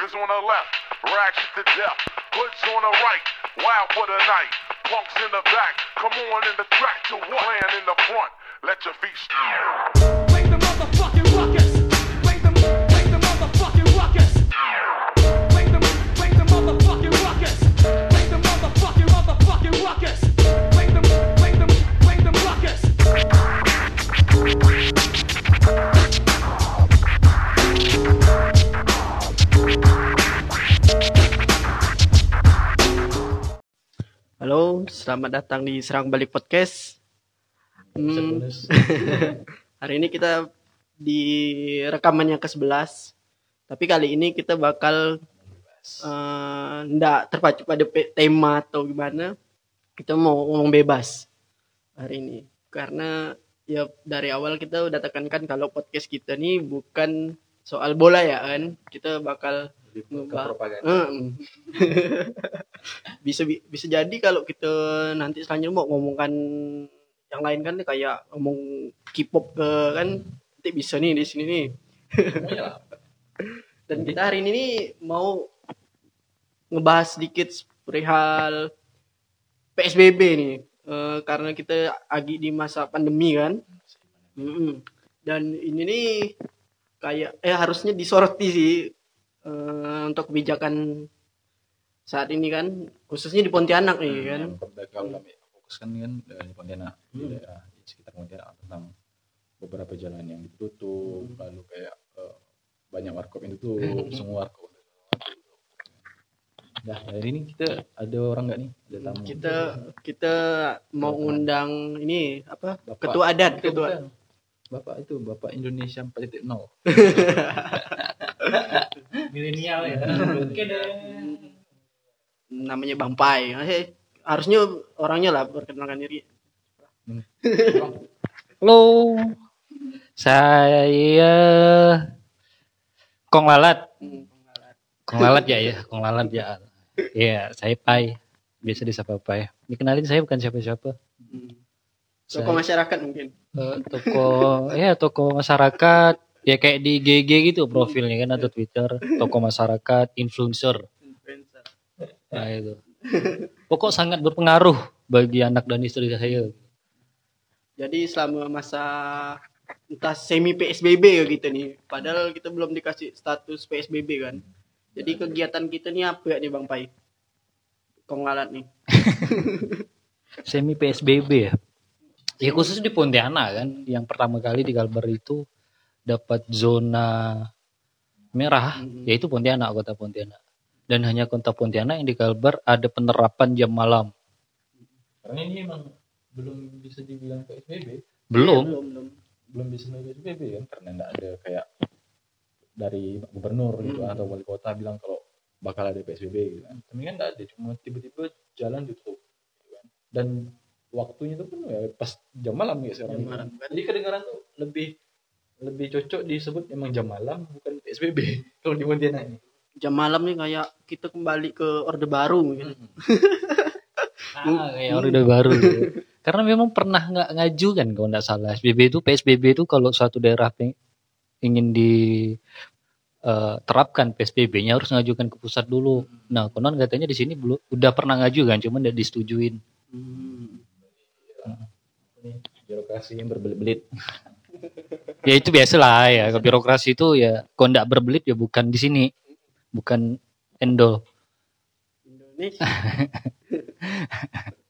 Niggas on the left, ratchet to death. Hoods on the right, wild for the night. Punks in the back, come on in the track to what? Playing in the front, let your feet. Make the motherfucking ruckus. Halo, selamat datang di Serang Balik Podcast. Hmm, hari ini kita di rekaman yang ke-11. Tapi kali ini kita bakal ndak terpacu pada tema atau gimana. Kita mau ngomong bebas hari ini. Karena ya dari awal kita udah tekankan kalau podcast kita nih bukan soal bola ya kan. Kita bakal ngebahas Mm. bisa bi- bisa jadi kalau kita nanti selanjutnya mau ngomongkan yang lain kan kayak ngomong K-pop ke kan nanti bisa nih di sini nih. Dan kita hari ini nih mau ngebahas sedikit perihal PSBB nih Eh, karena kita lagi di masa pandemi kan. Mm-mm. Dan ini nih kayak eh harusnya disoroti sih eh, untuk kebijakan saat ini kan khususnya di Pontianak nih kan yang kalau kami fokuskan kan di Pontianak di daerah di sekitar Pontianak tentang beberapa jalan yang ditutup lalu kayak eh, banyak warkop yang ditutup semua warkop Nah, hari ini kita ada orang nggak nih? Ada tamu. kita kita mau ngundang ini apa Bapak. ketua adat Bukan, ketua bukan. Bapak itu Bapak Indonesia 4.0. milenial ya. Oke deh. Namanya Bang Pai Eh, harusnya orangnya lah perkenalkan diri. Halo. Saya Kong Lalat. Kong Lalat ya ya. Kong Lalat ya. Iya saya Pai. Biasa disapa Pai. Dikenalin saya bukan siapa-siapa. Toko masyarakat mungkin. Eh, toko ya toko masyarakat ya kayak di GG gitu profilnya kan atau Twitter. Toko masyarakat influencer. Nah itu. Pokok sangat berpengaruh bagi anak dan istri saya? Jadi selama masa entah semi PSBB ya gitu nih padahal kita belum dikasih status PSBB kan. Jadi kegiatan kita nih apa ya nih Bang Pai? Konglalat nih semi PSBB ya? Ya khusus di Pontianak kan yang pertama kali di Kalbar itu dapat zona merah yaitu Pontianak kota Pontianak dan hanya kota Pontianak yang di Kalbar ada penerapan jam malam Karena ini emang belum bisa dibilang PSBB, belum belum belum belum bisa dibilang PSBB kan karena enggak ada kayak dari gubernur gitu atau wali kota bilang kalau bakal ada PSBB gitu kan. Tapi kan enggak ada, cuma tiba-tiba jalan ditutup gitu kan. Dan waktunya itu pun ya pas jam malam ya sekarang. Jam malam. Jadi kedengaran tuh lebih lebih cocok disebut emang jam malam bukan PSBB kalau di Pontianak ini. jam malam nih kayak kita kembali ke orde baru mungkin Ah, kayak orde baru gitu. Karena memang pernah nggak ngaju kan kalau nggak salah. SBB itu PSBB itu kalau suatu daerah ingin di eh, terapkan PSBB-nya harus ngajukan ke pusat dulu. Nah, konon katanya di sini belum udah pernah ngaju kan, cuma udah disetujuin. Hmm. Ini birokrasi yang berbelit-belit. Ya itu biasalah ya. Kalau birokrasi itu ya kalau nggak berbelit ya bukan di sini, bukan endol. Indonesia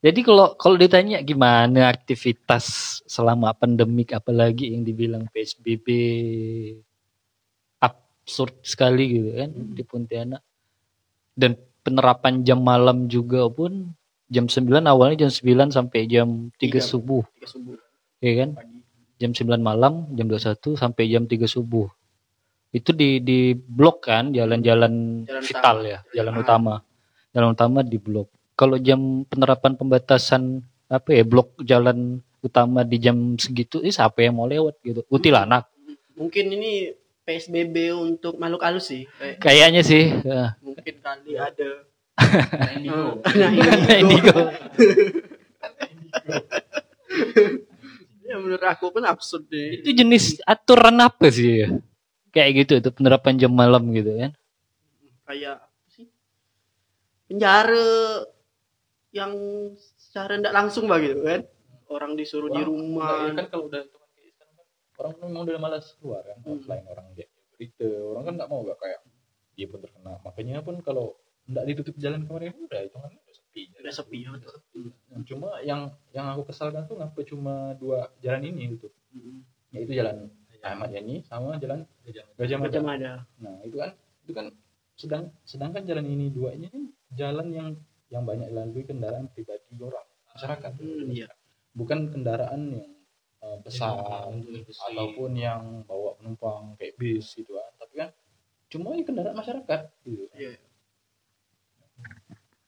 Jadi kalau kalau ditanya gimana aktivitas selama pandemik apalagi yang dibilang PSBB absurd sekali gitu kan di Pontianak. Dan penerapan jam malam juga pun jam 9 awalnya jam 9 sampai jam 3 Tiga. subuh, tiga subuh ya kan? pagi Jam 9 malam, jam 21 sampai jam 3 subuh. Itu di di blok kan jalan-jalan Jalan vital utama. ya, jalan Ah. utama. Jalan utama di blok. Kalau jam penerapan pembatasan apa ya blok jalan utama di jam segitu, eh siapa yang mau lewat gitu? Utilanak. mungkin ini PSBB untuk makhluk halus sih kayak Kayaknya sih. ya. mungkin kali ada Indigo. nah, Indigo. ya menurut aku pun absurd deh. Itu jenis aturan apa sih ya? kayak gitu itu penerapan jam malam gitu kan? Kayak apa sih? Penjara yang secara tidak langsung bah gitu kan? Orang disuruh di Orang- rumah. Enggak, ya kan kalau udah kayak sekarang kan? Orang kan memang udah malas keluar kan? Hmm. selain orang lihat berita. Orang kan nggak mau gak kayak dia pun terkena. Makanya pun kalau nggak ditutup jalan kemarin udah hitungannya udah sepi udah sepi ya betul. Nah, cuma yang yang aku kesalkan tuh ngapa cuma dua jalan ini gitu. Mm. yaitu jalan Ahmad Yani sama jalan Gajah Mada. Macam ada nah itu kan itu kan sedang sedangkan jalan ini dua ini kan jalan yang yang banyak dilalui kendaraan pribadi orang masyarakat. Hmm, iya. bukan kendaraan yang uh, besar industri. ataupun yang bawa penumpang kayak bis gitu kan. Tapi kan cuma ini kendaraan masyarakat gitu. Iya.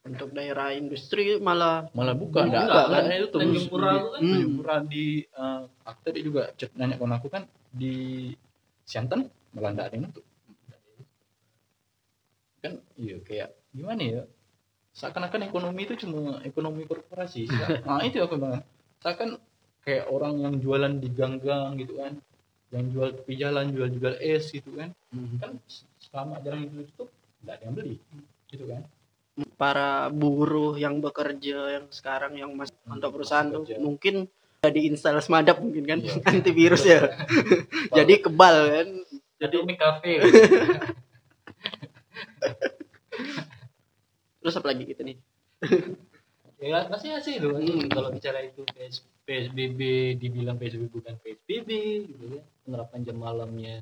Untuk daerah industri malah malah bukan Bukan, enggak kan? enggak, itu tuh Tanjung Pura di- itu kan? Tanjung Hmm. Pura di uh, aku tadi juga chat nanya kawan aku kan di Siantan malah enggak ada yang nutup. Kan iya kayak gimana ya? Seakan-akan ekonomi itu cuma ekonomi korporasi nah itu aku bilang. Seakan kayak orang yang jualan di gang-gang gitu kan yang jual tepi jalan jual-jual es gitu kan. Kan selama jalan itu tutup nggak ada yang beli gitu kan para buruh yang bekerja yang sekarang yang masih Hmm, untuk perusahaan masih tuh kerja. mungkin udah diinstal semadap mungkin kan Iya. antivirus ya jadi kebal kan jadi mie cafe terus apa lagi gitu nih ya masih asik loh Hmm. kalau bicara itu PS, PSBB dibilang PSBB bukan PSBB gitu kan penerapan jam malamnya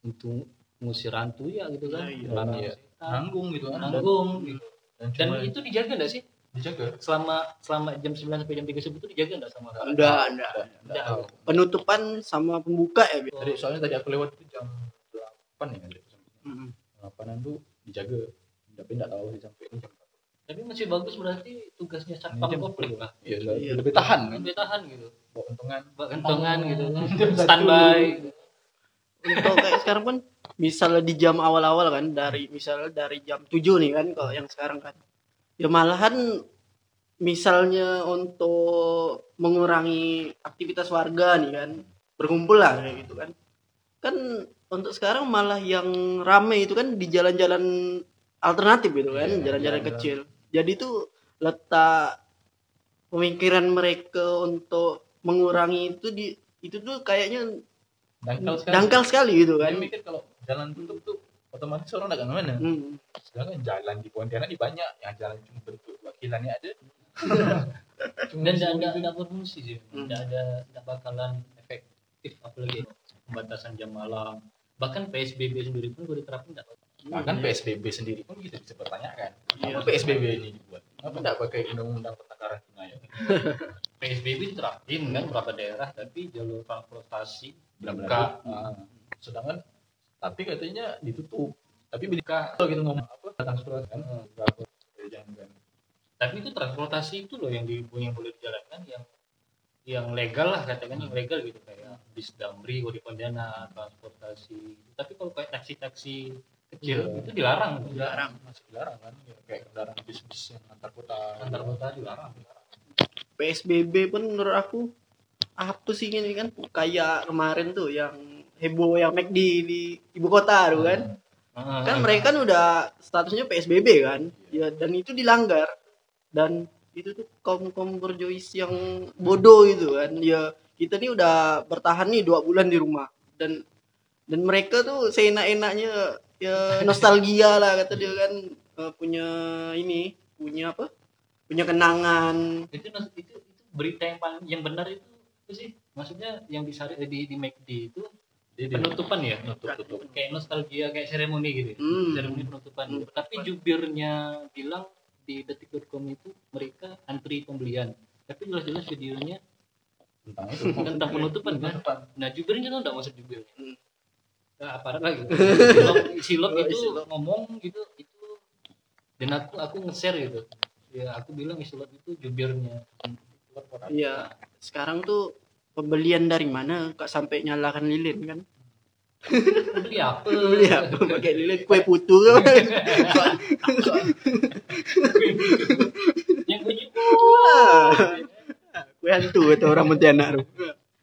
untuk ngusir hantu ya gitu kan Ah, iya. Melarang Iya. nanggung gitu kan nanggung gitu dan, dan cuma itu dijaga nggak sih? Dijaga. Selama selama jam 9 sampai jam 3 subuh itu dijaga nggak sama orang? Enggak enggak nggak tahu. Penutupan sama pembuka ya Bi? tadi soalnya tadi aku lewat itu jam 8 ya Mm. delapanan tuh dijaga. Tapi nggak tahu sih sampai ini jam berapa. Tapi masih bagus berarti tugasnya satpam kopling lah iya Iya. lebih tahan kan? Lebih tahan gitu. Bawa untungan Bawa kentongan gitu. Standby. Untuk kayak sekarang pun misalnya di jam awal-awal kan dari misalnya dari jam 7 nih kan kalau yang sekarang kan. Ya malahan misalnya untuk mengurangi aktivitas warga nih kan berkumpul lah kayak gitu kan. Kan untuk sekarang malah yang rame itu kan di jalan-jalan alternatif gitu kan Iya, jalan-jalan jalan-jalan. kecil. Jadi itu letak pemikiran mereka untuk mengurangi itu di itu tuh kayaknya dangkal sekali. dangkal sekali gitu Dia kan mikir kalau jalan tutup tuh otomatis orang nggak ke mana Hmm. sedangkan jalan di Pontianak ini banyak. Yang jalan cuma bentuk wakilannya ada. Cuma dan tidak tidak berfungsi sih. Hmm. tidak ada tidak bakalan efektif apalagi pembatasan jam malam. Bahkan PSBB sendiri pun gue diterapin tidak bahkan PSBB sendiri pun kita bisa pertanyakan Iya. apa PSBB ini dibuat? Kenapa nggak pakai undang-undang tentang karantina ya PSBB diterapin kan beberapa daerah tapi jalur transportasi benar-benar. Ah, sedangkan tapi katanya ditutup. Tapi bila kalau kita ngomong apa? Transportasi. Kan berapa jangan kan tapi itu transportasi itu loh yang di yang boleh dijalankan yang yang legal lah katakan yang legal gitu. Kayak bis damri di Pontianak transportasi. Tapi kalau kayak taksi-taksi kecil Iya. itu dilarang. Dilarang. Masih dilarang kan? Ya, kayak kendaraan bis-bis yang antar kota. Antar kota dilarang. PSBB pun menurut aku apa sih ini kan? Kayak kemarin tuh yang heboh yang McD di ibu kota tuh kan. Ah, kan mereka kan udah statusnya PSBB kan. Ya dan itu dilanggar. Dan itu tuh kaum kaum berjois yang bodoh gitu kan. Ya kita nih udah bertahan nih dua bulan di rumah. Dan dan mereka tuh seenak-enaknya ya nostalgia lah kata dia kan. Eh, punya ini punya apa? Punya kenangan. Itu itu itu berita yang paling yang benar itu apa sih. Maksudnya yang disari eh, di di McD itu penutupan ya? Tutup kayak nostalgia kayak seremoni gitu ya. Hmm. seremoni penutupan. Hmm. tapi jubirnya bilang di detik.com itu mereka antri pembelian. Tapi jelas-jelas videonya tentang itu tentang penutupan. kan? Nah jubirnya tuh nggak masuk jubirnya. Hmm. nah, aparat lagi silop, silop Oh, itu silop. ngomong gitu itu dan aku aku nge-share gitu. Ya aku bilang silop itu jubirnya. Iya, sekarang tuh pembelian dari mana kak sampai nyalakan lilin kan? beli apa Beli apa pakai lilin kue putu kan? yang baju kue hantu kata orang tuh.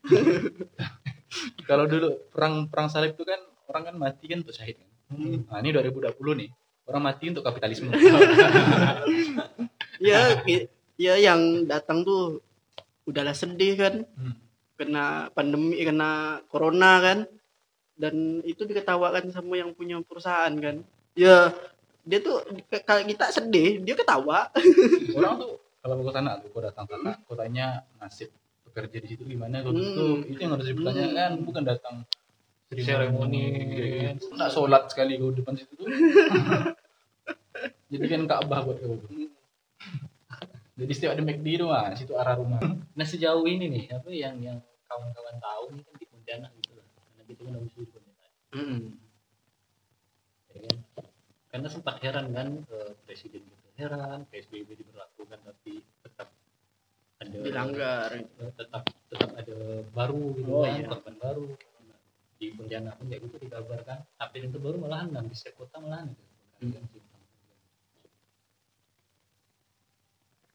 kalau dulu perang perang salib itu kan orang kan mati kan untuk syahid kan. Nah, ini 2020 nih. Orang mati untuk kapitalisme. ya ya yang datang tuh udahlah sedih kan Hmm. Kena pandemi kena corona kan. Dan itu diketawakan sama yang punya perusahaan kan. Ya dia tuh kalau kita sedih dia ketawa. Orang tuh kalau ke sana tuh kau datang sana kau tanya nasib bekerja di situ gimana kau Hmm. tutup itu yang harus dipertanyakan bukan datang Seremoni. nggak sholat sekali kau depan situ tuh. Jadi kan Ka'bah buat kau. Jadi setiap ada McD itu ah situ arah rumah. Nah sejauh ini nih apa yang yang kawan-kawan tahu ini kan di Pontianak gitu lah. Karena gitu kan habis di Pontianak. Ya kan? Karena sempat heran kan eh, presiden gitu heran PSBB diberlakukan tapi tetap ada dilanggar eh, tetap tetap ada baru gitu Oh, kan, iya. korban baru di Pontianak pun kayak gitu dikabarkan tapi yang terbaru malahan di setiap kota malahan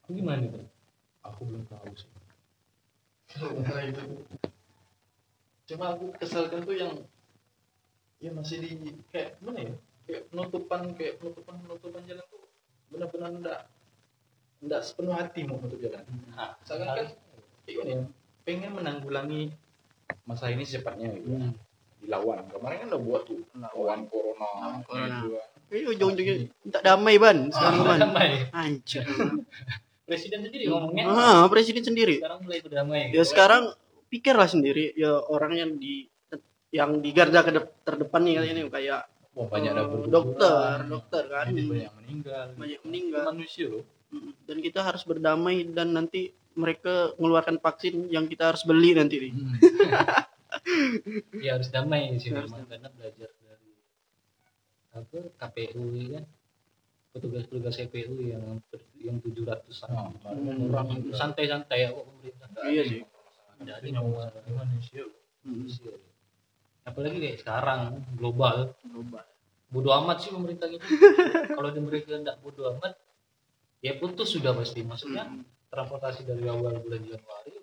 itu gimana itu aku belum tahu sih Nah, itu. Cuma aku kesalkan tuh yang ya masih di kayak mana ya? Kayak penutupan kayak penutupan penutupan jalan tuh benar-benar enggak enggak sepenuh hati mau menutup jalan. nah, Misalkan kan Iya nih, pengen menanggulangi masa ini secepatnya gitu Hmm. dilawan kemarin kan udah buat tuh lawan corona Lawan corona. gitu kan. eh ujung-ujungnya minta damai ban sekarang ban damai anjir presiden sendiri ngomongnya. Ah presiden sendiri. Sekarang mulai berdamai. Ya sekarang pikirlah sendiri. Ya orang yang di yang di garda terdepan nih kali ini kayak Wah, banyak eh, berguguran, dokter dokter kan. Jadi banyak yang meninggal. Banyak meninggal. Manusia loh. Dan kita harus berdamai dan nanti mereka mengeluarkan vaksin yang kita harus beli nanti nih. Ya harus damai sih Harus memang karena belajar dari apa KPU ya kan. Petugas-petugas CPU yang ber- yang 700 Nah, Hmm. orang santai-santai ya kok pemerintah Iya sih. loh. Mm, manusia. apalagi kayak sekarang global global. bodoh amat sih pemerintah gitu kalau di mereka nggak bodoh amat ya putus sudah pasti maksudnya Mm. transportasi dari awal bulan Januari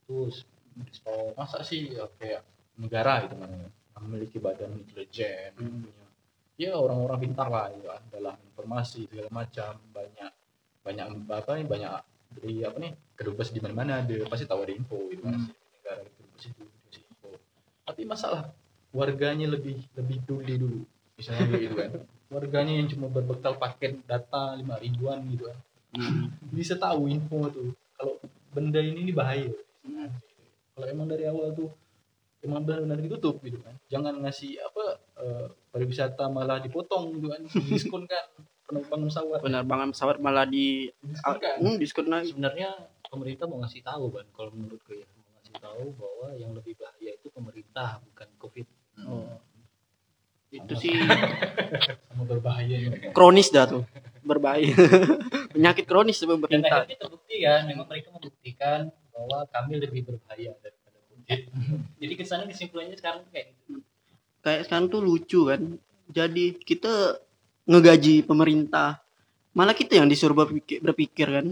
putus stop masa sih ya, kayak negara itu namanya memiliki badan intelijen Hmm. ya orang-orang pintar lah ya dalam informasi segala macam banyak banyak apa nih banyak dari apa nih kedubes di mana-mana ada pasti tahu ada info gitu kan Hmm. negara kedubes itu info tapi masalah warganya lebih lebih peduli dulu misalnya gitu kan warganya yang cuma berbekal paket data lima ribuan gitu kan Mm. bisa tahu info tuh kalau benda ini ini bahaya Mm. kalau emang dari awal tuh emang benar-benar ditutup gitu kan jangan ngasih apa eh, pariwisata malah dipotong gitu kan diskon kan penumpang pesawat. Penerbangan pesawat malah di diskon kan? hmm, diskon lagi. Sebenarnya pemerintah mau ngasih tahu kan kalau menurut gue ya. Mau ngasih tahu bahwa yang lebih bahaya itu pemerintah bukan covid. Oh. itu sih. Sama berbahaya kronis dah tuh. Berbahaya. Penyakit kronis dan pemerintah. akhirnya terbukti kan memang mereka membuktikan bahwa kami lebih berbahaya daripada covid. Jadi kesannya kesimpulannya sekarang kayak gitu. Kayak sekarang tuh lucu kan jadi kita ngegaji pemerintah. Malah kita yang disuruh berpikir, berpikir kan.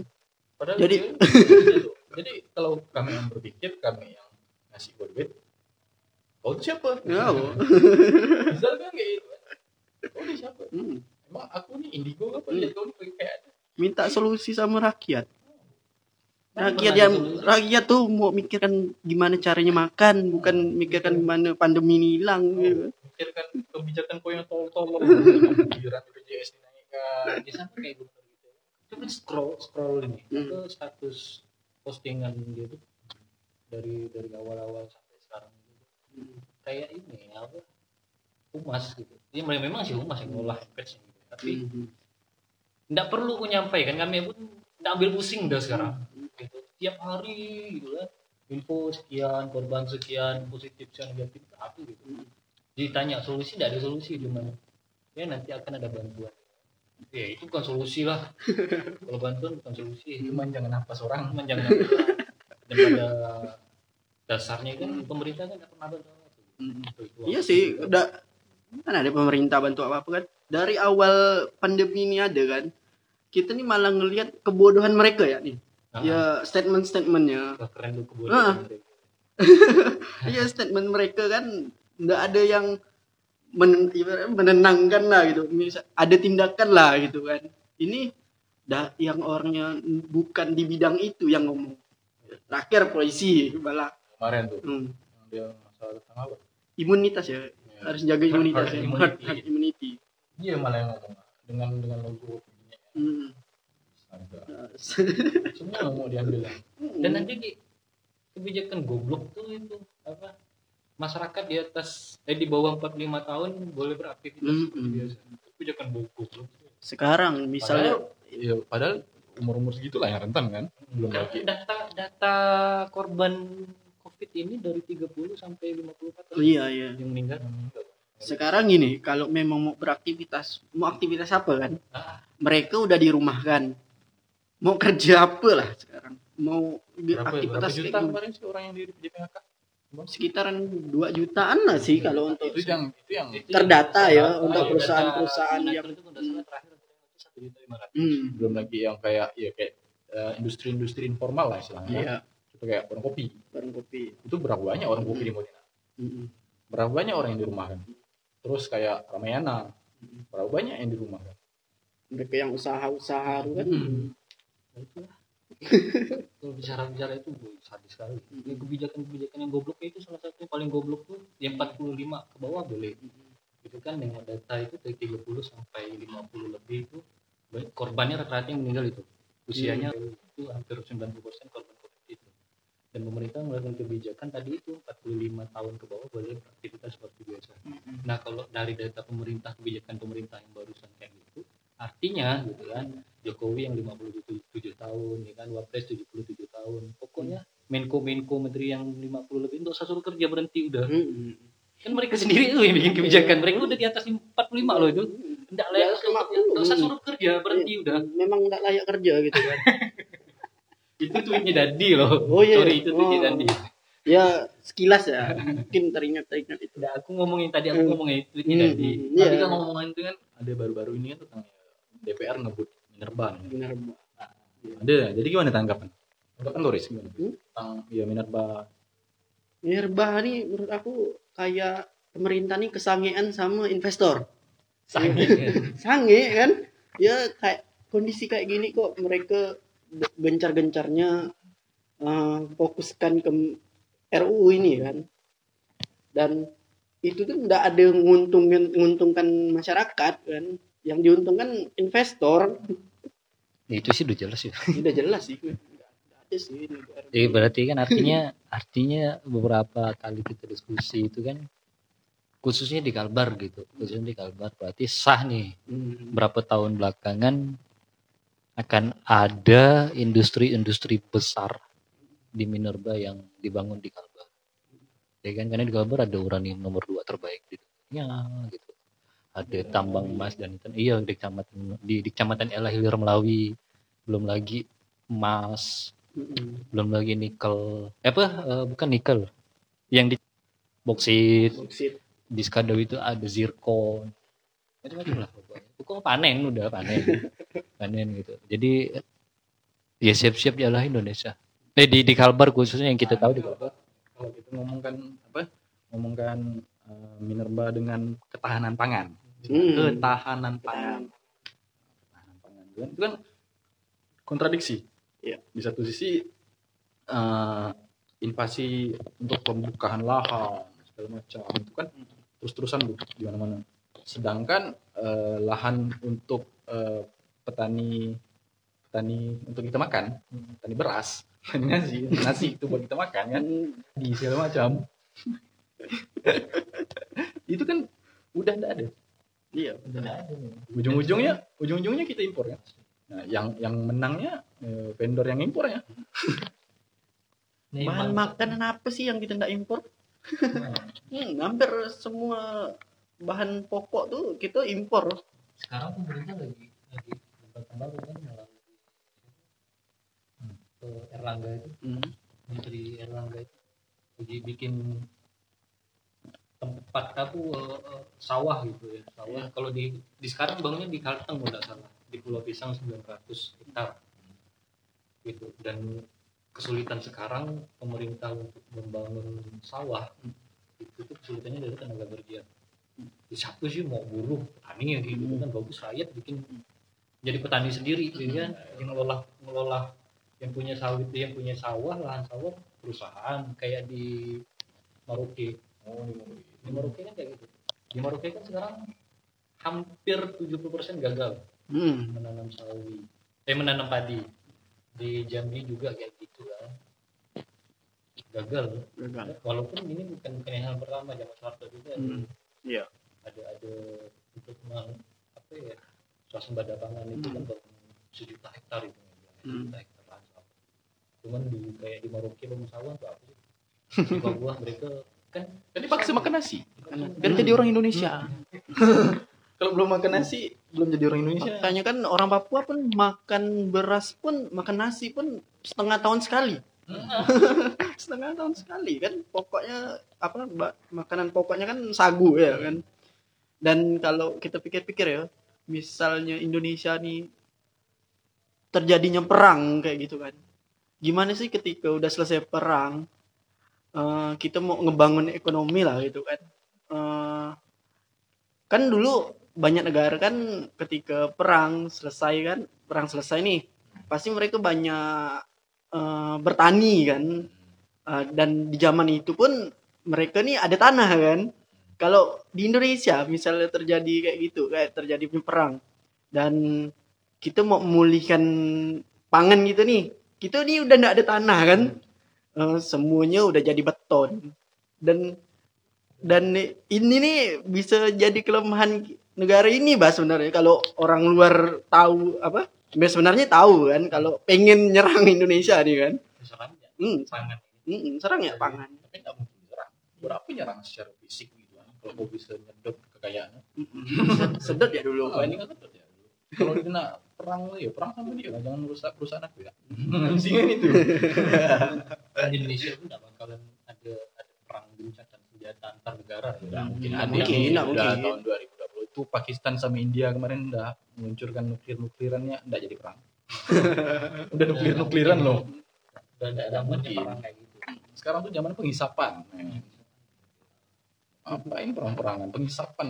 Padahal Jadi- dia- gitu. jadi kalau kami yang berpikir kami yang ngasih duit kau tuh siapa? Ya misalnya kan kayak gitu kau tuh siapa? Hmm. emang aku nih indigo apa? Hmm. lihat kau kayak minta solusi sama rakyat rakyat yang rakyat tuh mau mikirkan gimana caranya makan bukan mikirkan gimana pandemi ini hilang. Gitu. mikirkan kebijakan kau yang tol-tol. Iuran BPJS dinaikkan. Dia sampai kayak gitu. Coba scroll scroll ini. Hmm. ke status postingan dia tuh dari dari awal-awal sampai sekarang gitu kayak ini apa? Humas gitu. Dia memang sih humas yang ngolah page gitu. Tapi Hmm. nggak perlu aku nyampaikan kami pun nggak ambil pusing dah sekarang tiap hari gitu kan info sekian korban sekian positif sekian negatif apa gitu ditanya solusi tidak ada solusi cuma ya nanti akan ada bantuan ya itu bukan solusi lah kalau bantuan bukan solusi cuman jangan nafas orang cuman jangan dan pada dasarnya kan pemerintah kan nggak pernah bantu. Hmm. Iya apa. sih, udah kan ada pemerintah bantu apa apa kan. Dari awal pandemi ini ada kan. Kita nih malah ngelihat kebodohan mereka ya nih. Ah, Ya statement-statementnya. wah, keren lu mereka. Iya statement mereka kan nggak ada yang men- menenangkan lah gitu. Misal, ada tindakan lah gitu kan. Ini dah yang orangnya bukan di bidang itu yang ngomong. Terakhir polisi bala. Kemarin tuh. Hmm. dia masalah tentang apa? Imunitas ya. Harus jaga imunitas herd ya. Immunity. herd, herd immunity dia malah yang ngomong. Dengan dengan logo hmm. Semua mau diambil dan nanti di kebijakan goblok tuh itu apa masyarakat di atas eh di bawah 45 tahun boleh beraktivitas Hmm, seperti hmm. biasa. Kebijakan goblok sekarang misalnya padahal, ya, padahal umur umur segitulah yang rentan kan? Belum lagi. data data korban covid ini dari 30 sampai 54 oh, iya iya. yang meninggal. Sekarang gini kalau memang mau beraktivitas mau aktivitas apa kan? Ah. mereka udah dirumahkan mau kerja apa lah sekarang? Mau di- berapa, berapa aktivitas juta kayak gini. kemarin sih orang yang di, PHK sekitaran 2 jutaan lah sih kalau untuk itu yang itu yang Itu Terdata yang- ya, Ah, untuk data perusahaan-perusahaan yang- itu terakhir satu juta lima ratus. Hmm, belum lagi yang kayak ya kayak eh, industri-industri informal lah istilahnya. Iya. Itu kayak warung kopi. Warung kopi. Itu berapa banyak orang kopi di Modena? Hmm. berapa banyak orang yang di rumah kan? Terus kayak Ramayana. Berapa banyak yang di rumah kan? Mereka yang usaha-usaha itu kan? Hmm. Nah, itulah. kalau bicara bicara itu gue sadis sekali. Ini kebijakan-kebijakan yang goblok itu salah satu yang paling goblok tuh. Yang 45 ke bawah boleh. Itu kan dengan data itu dari 30 sampai 50 lebih itu baik korbannya rata-rata yang meninggal itu. Usianya itu hampir 90% korban covid itu. Dan pemerintah melakukan kebijakan tadi itu 45 tahun ke bawah boleh beraktivitas seperti biasa. Nah kalau dari data pemerintah kebijakan pemerintah yang barusan kayak gitu artinya gitu kan Jokowi yang 57 tahun ya kan Wapres 77 tahun. Pokoknya Menko Menko Menteri yang 50 lebih untuk suruh kerja berhenti udah. Hmm. kan mereka sendiri tuh yang bikin kebijakan. Mereka udah di atas 45 loh itu. Tidak layak atas untuk 50. nggak usah suruh kerja berhenti udah. Memang nggak layak kerja gitu kan. Itu tweetnya Dadi loh. Oh, iya. sorry itu tweetnya Oh. Dadi ya sekilas ya. Mungkin teringat teringat itu. Udah, aku ngomongin tadi aku Hmm. ngomongin tweetnya Hmm, Dadi hmm, tadi iya. kan ngomongin itu kan ada baru-baru ini kan tentang ya, DPR ngebut Minerba nih. benar ada jadi gimana tanggapan? Tanggapan Loris gimana? Hmm? tentang ya Minerba. Minerba nih menurut aku kayak pemerintah nih kesangean sama investor. Sange. Sange kan? Ya kayak kondisi kayak gini kok mereka ge- gencar-gencarnya eh, fokuskan ke RUU ini kan? Dan itu tuh nggak ada yang nguntungin nguntungkan masyarakat kan yang diuntungkan investor Ya, itu sih udah jelas ya udah jelas sih sih. Jadi berarti kan artinya artinya beberapa kali kita diskusi itu kan khususnya di Kalbar gitu khususnya di Kalbar berarti sah nih Hmm. berapa tahun belakangan akan ada industri-industri besar di Minerba yang dibangun di Kalbar. Ya kan karena di Kalbar ada uranium nomor dua terbaik di dunia gitu. Ada tambang emas dan itu iya di kecamatan di, di kecamatan Elah Hilir Melawi. Belum lagi emas. Hmm. belum lagi nikel. Eh apa? Eh, bukan nikel. Yang di boksit. Boksit. di Skadau itu ada zirkon macam-macam lah pokoknya. Pokoknya panen udah panen. Panen gitu. Jadi ya siap-siap jalan Indonesia. Eh di di Kalbar khususnya yang kita tahu di Kalbar. Kalau kita ngomongkan apa? Ngomongkan eh, Minerba dengan ketahanan pangan. Hmm. ketahanan pangan. Ketahanan pangan. Itu kan, itu kan kontradiksi. Iya. di satu sisi eh, invasi untuk pembukaan lahan segala macam itu kan terus-terusan Bu, di mana-mana. Sedangkan eh, lahan untuk eh, petani petani untuk kita makan petani beras petani nasi nasi itu buat kita makan kan? Hmm. di segala macam itu kan udah enggak ada. Iya. ujung-ujungnya ujung-ujungnya kita impor kan. Nah yang yang menangnya eh, vendor yang impor ya. Bahan makanan apa sih yang kita nggak impor? Hmm, hampir semua bahan pokok tuh kita impor. sekarang pemerintah lagi lagi baru kan melalui ke Erlangga itu. Hmm. Menteri Erlangga itu. Lagi bikin tempat aku eh, sawah gitu ya sawah. Kalau di di sekarang bangunnya di Kalteng nggak salah. Di Pulau Pisang 900 hektar. Gitu. Dan kesulitan sekarang pemerintah untuk membangun sawah itu tuh kesulitannya dari tenaga kerja. Ya, siapa sih mau buruh petani ya gitu. Kan bagus rakyat bikin jadi petani sendiri gitu kan. Yang ngelola ngelola yang punya sawit yang punya sawah lahan sawah perusahaan. Kayak di Maroke. Oh di Maroke. kan kayak gitu di Maroke kan sekarang hampir 70% gagal Hmm. menanam sawi eh menanam padi di Jambi juga kayak gitu kan gagal Gagal. walaupun ini bukan bukan yang pertama zaman Soeharto juga Hmm. Iya. ada ada untuk meng, apa ya swasembada pangan itu kan baru sejuta hektar itu sejuta hektar lahan cuman di kayak di Maroke sawah tuh apa sih di bawah mereka kan Kan dipaksa makan nasi. Hmm. Biar jadi orang Indonesia. Kalau belum makan nasi, belum jadi orang Indonesia. Makanya kan orang Papua pun makan beras pun makan nasi pun setengah tahun sekali. setengah tahun sekali kan pokoknya apa ba- makanan pokoknya kan sagu ya kan. Dan kalau kita pikir-pikir ya, misalnya Indonesia nih terjadinya perang kayak gitu kan. Gimana sih ketika udah selesai perang eh, kita mau ngebangun ekonomi lah gitu kan. Eh, kan dulu banyak negara kan ketika perang selesai kan perang selesai nih pasti mereka banyak eh, bertani kan. Eh, dan di zaman itu pun mereka nih ada tanah kan. Kalau di Indonesia misalnya terjadi kayak gitu kayak terjadi perang dan kita mau memulihkan pangan gitu nih kita nih udah nggak ada tanah kan Eh, semuanya udah jadi beton dan dan ini nih bisa jadi kelemahan negara ini bah sebenarnya kalau orang luar tahu apa ya sebenarnya tahu kan kalau pengen nyerang Indonesia nih kan serangnya hmm, pangan hmm, serang ya pangan Tapi nggak mungkin nyerang. Berapa nyerang secara fisik gitu kan. Kalau mau bisa nyedot kekayaan. Hmm, sedot ya dulu Oh, kan ini kan tetap ya. Kalau dikena perang ya perang sama dia lah. Jangan merusak perusahaan aku ya. Singan itu. kan di Indonesia pun nggak bakalan ada ada perang gencatan senjata antar negara ya. Udah mungkin ada. mungkin, udah mungkin. tahun 2020 itu Pakistan sama India kemarin udah meluncurkan nuklir nuklirannya enggak jadi perang. udah nuklir nukliran loh. dan ada zamannya perang kayak gitu Sekarang tuh zaman penghisapan. Apa ini perang-perangan? Penghisapan.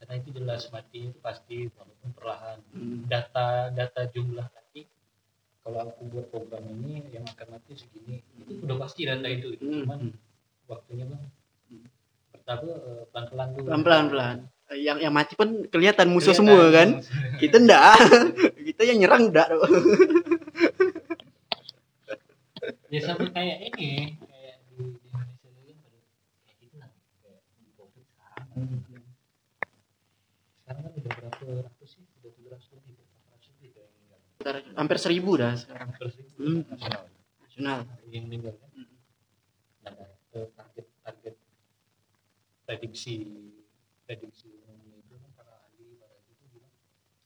karena itu jelas mati itu pasti walaupun perlahan Hmm. data data jumlah nanti kalau aku buat program ini yang akan mati segini itu udah pasti data itu itu Hmm. cuman waktunya bang pertama eh, pelan-pelan dulu pelan pelan pelan yang yang mati pun kelihatan musuh Kelihatan. semua kan kita enggak kita yang nyerang enggak ya sama kayak ini kayak di, di Indonesia dulu kan pada kayak gitu lah kayak di covid sekarang sekarang kan udah berapa ratus sih udah tujuh ratus lebih berapa ratus lebih kayak meninggal hampir seribu dah sekarang hampir seribu Hmm. Nasional. nasional yang meninggal kan dan eh, target target prediksi prediksi umumnya itu kan para ahli para itu bilang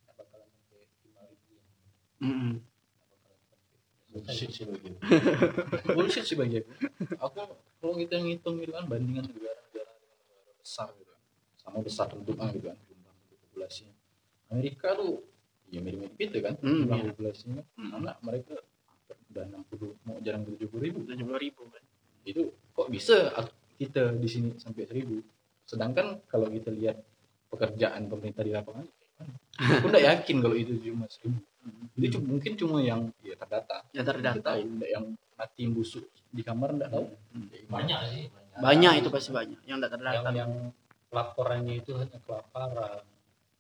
nggak bakalan sampai lima ribu yang sampai Bullshit sih bagi aku. Bullshit sih bagi aku. Kalau kita ngitung gitu kan bandingan negara-negara dengan negara besar gitu kan. Sama besar penduduknya gitu kan jumlah populasinya. Amerika tuh ya mirip-mirip itu kan Hmm, jumlah iya. populasinya. Karena mereka udah 60 mau jarang 70 ribu. tujuh puluh ribu kan? Itu kok bisa kita di sini sampai 1000. Sedangkan kalau kita lihat pekerjaan pemerintah di lapangan aku nggak yakin kalau itu cuma 1000. Itu cuma- mungkin cuma yang ya terdata. Ya Nggak terdata nggak yang mati yang busuk di kamar nggak tahu. Banyak sih. Banyak itu pasti banyak. Yang tidak yang terdata. Yang laporannya itu hanya kelaparan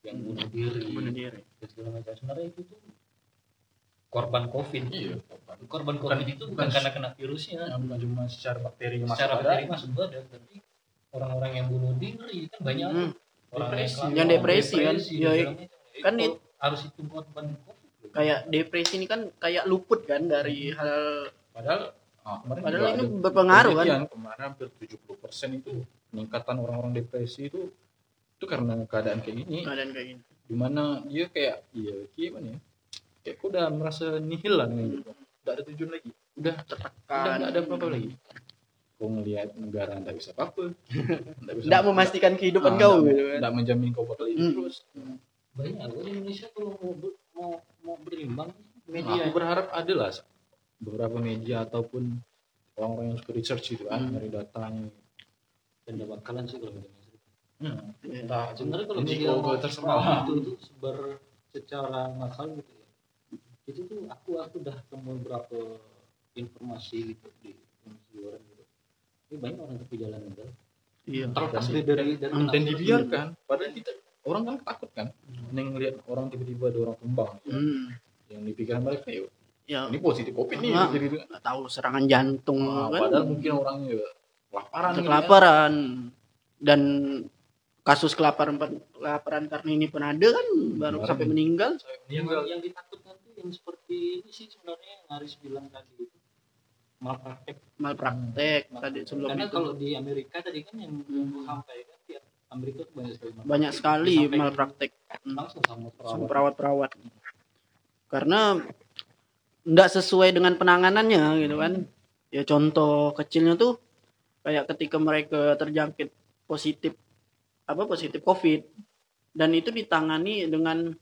yang bunuh diri bunuh diri dan segala macam sebenarnya itu tuh korban covid iya korban covid itu bukan karena kena virusnya yang bukan cuma secara bakteri masuk secara badan. bakteri masuk badan tapi orang-orang yang bunuh diri kan banyak Hmm. orang Depresi. kelaparan, Yang depresi kan. depresi, Ya, segala macam. kan Itu it- harus itu korban covid kayak depresi ini kan kayak luput kan dari hal padahal ah, kemarin Padahal ini ada berpengaruh, kan? kemarin hampir 70% itu peningkatan orang-orang depresi itu itu karena keadaan kayak gini. Keadaan kayak gini. Di mana dia kayak iya gimana ya? Kayak aku udah merasa nihil lah dengan hidup udah ada tujuan lagi. Udah udah tertekan. nggak ada apa-apa lagi. Kau ngelihat negara nggak bisa apa-apa. Nggak bisa tidak memastikan kehidupan Ah, kau nggak- gitu kan. nggak menjamin kau bakal hidup Hmm. terus. Banyak di Indonesia kalau mau mau mau berimbang Nah, media aku berharap ada lah beberapa media ataupun orang-orang yang suka research itu kan Hmm. dari datanya dan gak bakalan sih kalau Hmm. Ya. Entah sebenarnya kalau ini dia kok mau terserah. itu tuh sebar secara massal gitu ya itu tuh aku aku udah temu beberapa informasi gitu di luar gitu ini banyak orang tepi jalan meninggal Iya. Terlepas dari dari dan kenapa? dibiarkan padahal kita orang kan takut kan neng ngeliat orang tiba-tiba ada orang tumbang Hmm. yang di pikiran mereka ya Ya, ini positif covid nih Ah. jadi nggak tahu serangan jantung Ah, kan. padahal mungkin orangnya juga kelaparan gitu kan. kelaparan dan kasus kelaparan kelaparan karena ini pun ada kan baru Kemarin. sampai meninggal. Yang, yang ditakutkan tuh yang seperti ini sih sebenarnya yang Haris bilang tadi itu. Malpraktek. Malpraktek tadi sebelum karena itu. kalau di Amerika tadi kan yang yang sampai kan tiap Amerika tuh banyak sekali malpraktek. banyak sekali Disampaikan malpraktek. langsung sama sama perawat perawat-perawat. Karena nggak sesuai dengan penanganannya gitu kan. Ya contoh kecilnya tuh kayak ketika mereka terjangkit positif apa positif covid. Dan itu ditangani dengan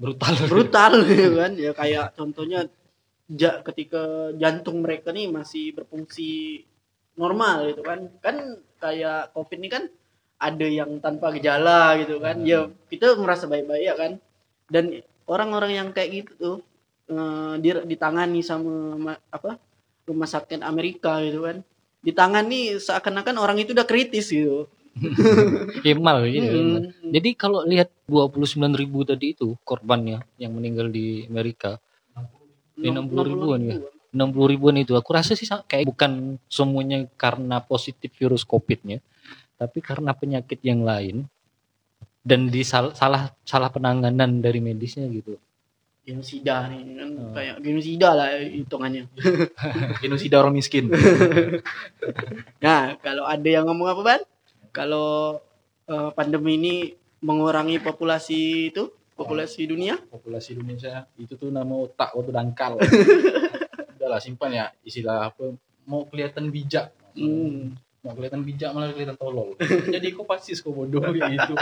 brutal. brutal gitu kan. Ya kayak contohnya ja, ketika jantung mereka nih masih berfungsi normal gitu kan. Kan kayak covid ini kan ada yang tanpa gejala gitu kan. Ya kita merasa baik-baik ya kan. Dan orang-orang yang kayak gitu tuh eh, di- ditangani sama ma- apa rumah sakit Amerika gitu kan. Ditangani seakan-akan orang itu udah kritis gitu Kemal gitu. Hmm. Jadi kalau lihat 29 ribu tadi itu korbannya yang meninggal di Amerika, Di 60 ribuan ya? 60 ribuan itu aku rasa sih kayak bukan semuanya karena positif virus COVID-nya, tapi karena penyakit yang lain dan di sal- salah salah penanganan dari medisnya gitu. genosida nih kan Oh. kayak genosida lah hitungannya genosida orang miskin Nah, kalau ada yang ngomong apa, Ban? Kalau eh, pandemi ini mengurangi populasi itu, populasi dunia? populasi Indonesia itu tuh nama otak waktu dangkal. Udahlah simpan ya istilah apa mau kelihatan bijak. Hmm. mau kelihatan bijak malah kelihatan tolol. Jadi kau pasti kau bodoh gitu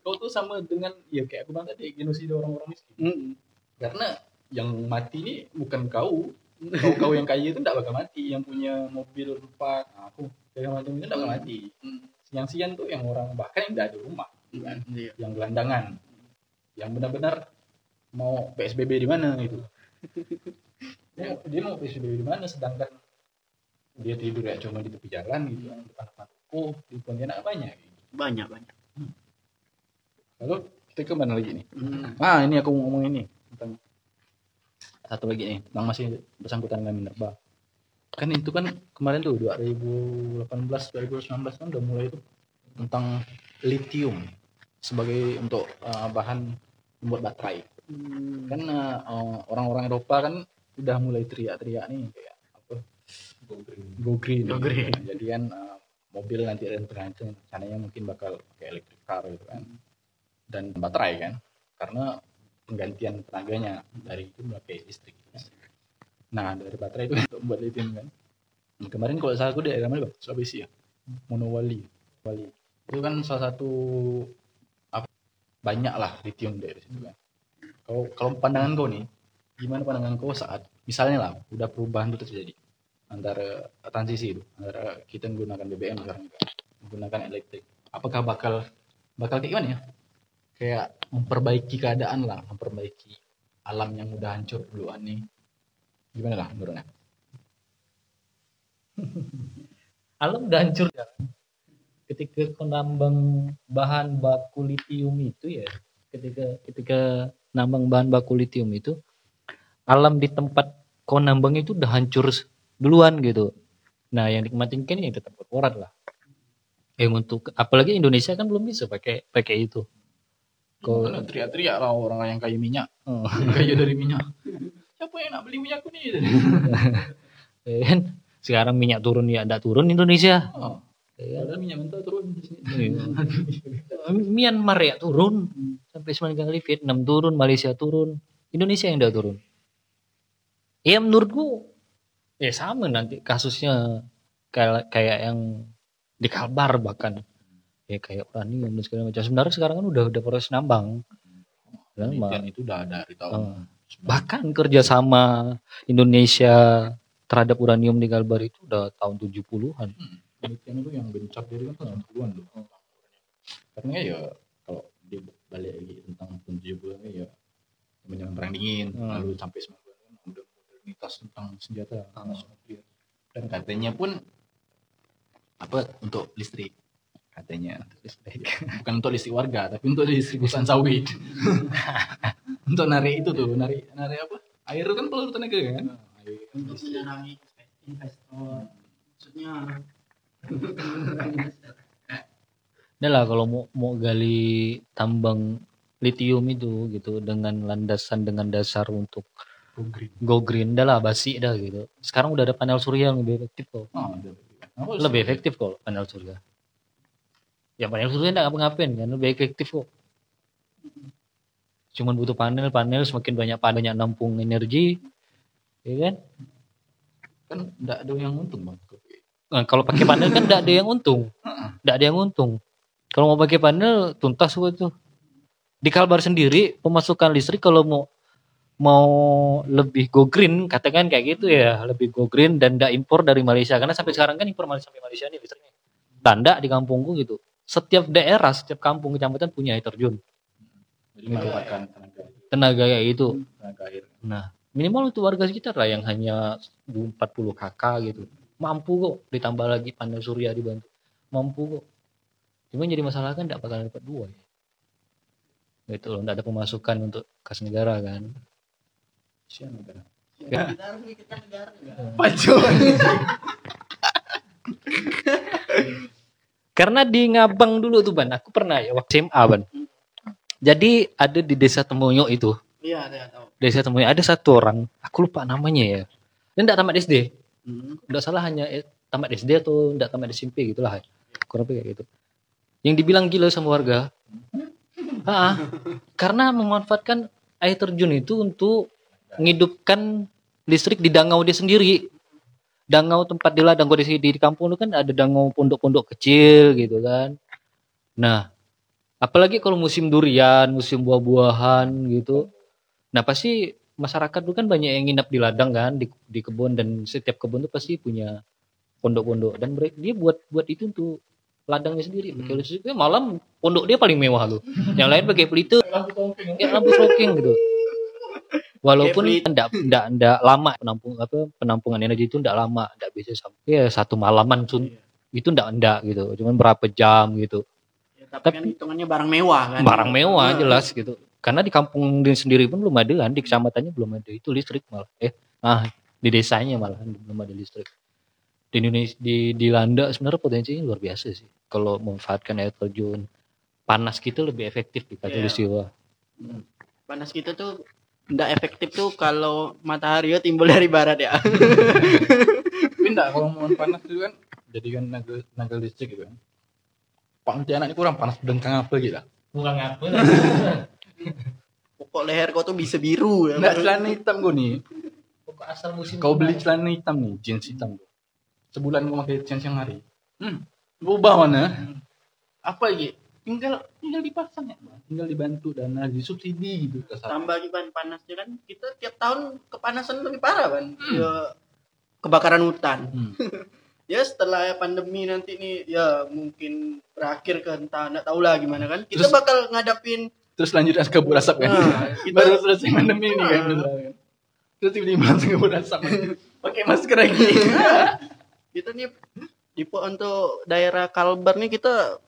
kau tuh sama dengan ya kayak aku bilang tadi genosida orang-orang miskin. Hmm. karena yang mati ini bukan kau. Kau kau yang kaya itu tidak bakal mati. Yang punya mobil empat nah, aku segala macam itu tidak bakal mati. Hmm. Siang siang tuh yang orang bahkan yang tidak ada rumah kan Iya. yang gelandangan yang benar-benar mau PSBB di mana gitu dia, dia mau PSBB di mana sedangkan dia tidur ya cuma di tepi jalan gitu kan depan depan toko di Pontianak banyak gitu. Banyak, banyak. lalu kita ke mana lagi nih Hmm. ah ini aku mau ngomong ini tentang satu lagi nih tentang masih bersangkutan dengan Minerba kan itu kan kemarin tuh 2018 2019 kan udah mulai tuh tentang lithium sebagai untuk uh, bahan membuat baterai. Hmm. kan uh, uh, orang-orang Eropa kan udah mulai teriak-teriak nih kayak apa? Go green. Go green. Nah, jadi kan uh, mobil nanti ada terancam rencananya mungkin bakal pakai electric car gitu kan. Dan baterai kan karena penggantian tenaganya dari itu pakai listrik nah dari baterai itu untuk buat lithium kan. Dan kemarin kalau salah aku daerah mana Bang? Sulawesi ya? Monowali. Wali itu kan salah satu apa, banyak lah lithium dari situ kan. Kalau kalau pandangan kau nih gimana pandangan kau saat misalnya lah udah perubahan itu terjadi antara transisi itu antara kita menggunakan BBM sekarang juga menggunakan elektrik apakah bakal bakal kayak gimana ya? Kayak memperbaiki keadaan lah memperbaiki alam yang udah hancur duluan nih gimana lah menurutnya Alam udah hancur ya. Ketika kau nambang bahan baku lithium itu ya, ketika ketika nambang bahan baku lithium itu, alam di tempat kau nambang itu udah hancur duluan gitu. Nah, yang nikmatin kan yang tetap korporat lah. Eh untuk apalagi Indonesia kan belum bisa pakai pakai itu. Kau Kalau teriak-teriak lah orang yang kaya minyak Oh. kaya dari minyak siapa yang nak beli minyakku nih Ya kan? Sekarang minyak turun ya enggak turun Indonesia. oh, Ya padahal minyak mentah turun di sini. Iya. Myanmar ya turun. Sampai sembilan kali Vietnam turun Malaysia turun. Indonesia yang udah turun. Ya menurutku ya sama nanti kasusnya kayak kayak yang di Kalbar bahkan. Ya kayak uranium dan segala macam. Sebenarnya sekarang kan udah udah proses nambang. Penelitian itu udah ada dari tahun Oh. Bahkan kerjasama Indonesia terhadap uranium di Kalbar itu udah tahun 70-an penelitian itu yang gencap dari kan tahun 70-an loh. Karena ya kalau dia balik lagi tentang tahun 70 ya zaman perang dingin Hmm. lalu sampai 90 kan udah modernitas tentang senjata nuklir. dan katanya pun apa untuk listrik. Katanya. Untuk listrik. Bukan untuk listrik warga tapi untuk listrik perusahaan sawit untuk narik itu tuh narik narik apa air itu kan perlu tenaga kan air untuk menyenangi investor maksudnya Udah lah kalau mau mau gali tambang litium itu gitu dengan landasan dengan dasar untuk Go green go green dah lah basi dah gitu. Sekarang udah ada panel surya yang lebih efektif kok. oh, Lebih efektif kok panel surya. Ya panel surya enggak ngapa-ngapain kan lebih efektif kok. Cuman butuh panel, panel semakin banyak panelnya nampung energi, ya kan? kan enggak ada yang untung bang Nah, kalau pakai panel kan enggak ada yang untung. Enggak ada yang untung. Kalau mau pakai panel tuntas gua tuh. Di Kalbar sendiri pemasukan listrik kalau mau mau lebih go green katakan kayak gitu ya lebih go green dan enggak impor dari Malaysia karena sampai sekarang kan impor Malaysia sampai Malaysia nih listriknya tanda di kampungku gitu setiap daerah setiap kampung kecamatan punya air terjun jadi merupakan tenaga tenaga kayak gitu tenaga air Nah, minimal untuk warga sekitar lah yang hanya 40 KK gitu. Mampu kok ditambah lagi panel surya dibantu. Mampu kok. Cuma jadi masalah kan tidak bakal dapat dua ya. Gitu loh, tidak ada pemasukan untuk kas negara kan. Sian negara Ya. kita Karena di Ngabang dulu tuh Ban, aku pernah ya waktu SMA Ban. Jadi ada di desa Temoyo itu, iya ada tahu desa Temoyo ada satu orang, aku lupa namanya ya. Dan tidak tamat SD, Hmm. Enggak salah hanya eh, tamat SD atau enggak tamat SMP gitu lah. Kurang lebih kayak gitu. Yang dibilang gila sama warga. Ah, karena memanfaatkan air terjun itu untuk menghidupkan listrik di dangau dia sendiri. Dangau tempat di ladang di, di, di kampung itu kan ada dangau pondok-pondok kecil gitu kan. Nah, apalagi kalau musim durian, musim buah-buahan gitu. Nah, pasti masyarakat itu kan banyak yang nginap di ladang kan, di, di kebun dan setiap kebun itu pasti punya pondok-pondok dan mereka dia buat buat itu untuk ladangnya sendiri. Pakai listrik. Eh, malam pondok dia paling mewah loh. yang lain pakai pelita, ya lampu smoking gitu. Walaupun Kayak enggak enggak enggak lama penampung apa penampungan energi itu enggak lama, enggak bisa sampai ya satu malaman sun, itu enggak enggak gitu. Cuman berapa jam gitu. Ya, tapi, Tapi- kan hitungannya barang mewah kan Barang mewah Nah, jelas gitu. Karena di kampung sendiri pun belum ada kan, di kecamatannya belum ada itu listrik malah. Eh, ah di desanya malah belum ada listrik. Di Indonesia di di Landa sebenarnya potensinya luar biasa sih. Kalau memanfaatkan air terjun, panas kita lebih efektif di Iya. Katulistiwa. panas kita tuh nggak efektif tuh kalau matahari timbul dari barat ya tapi enggak kalau mau panas itu kan jadikan tenaga tenaga listrik gitu kan Pontianak ini kurang panas bengkang apa gitu. Lah Bukan apa. pokok leher kau tuh bisa biru ya. Enggak celana hitam gue nih. Pokok asal musim kau beli celana hitam nih jeans hitam tuh sebulan gue pakai jeans siang hari. Hmm. Berubah mana apa lagi? Tinggal tinggal dipasang ya tinggal dibantu dan disubsidi gitu ke sana. tambah lagi ban panasnya kan kita tiap tahun kepanasan lebih parah kan ya kebakaran hutan. Hmm. ya setelah pandemi nanti nih ya mungkin berakhir ke entah nggak tahu lah gimana kan. Kita Terus- bakal ngadapin terus lanjut as kabut asap kan? Nah, kita- baru selesai pandemi ini kan Ah. misalnya. terus tiba-tiba langsung kabut asap. Pakai masker lagi. Kita nih di po- untuk daerah Kalbar nih kita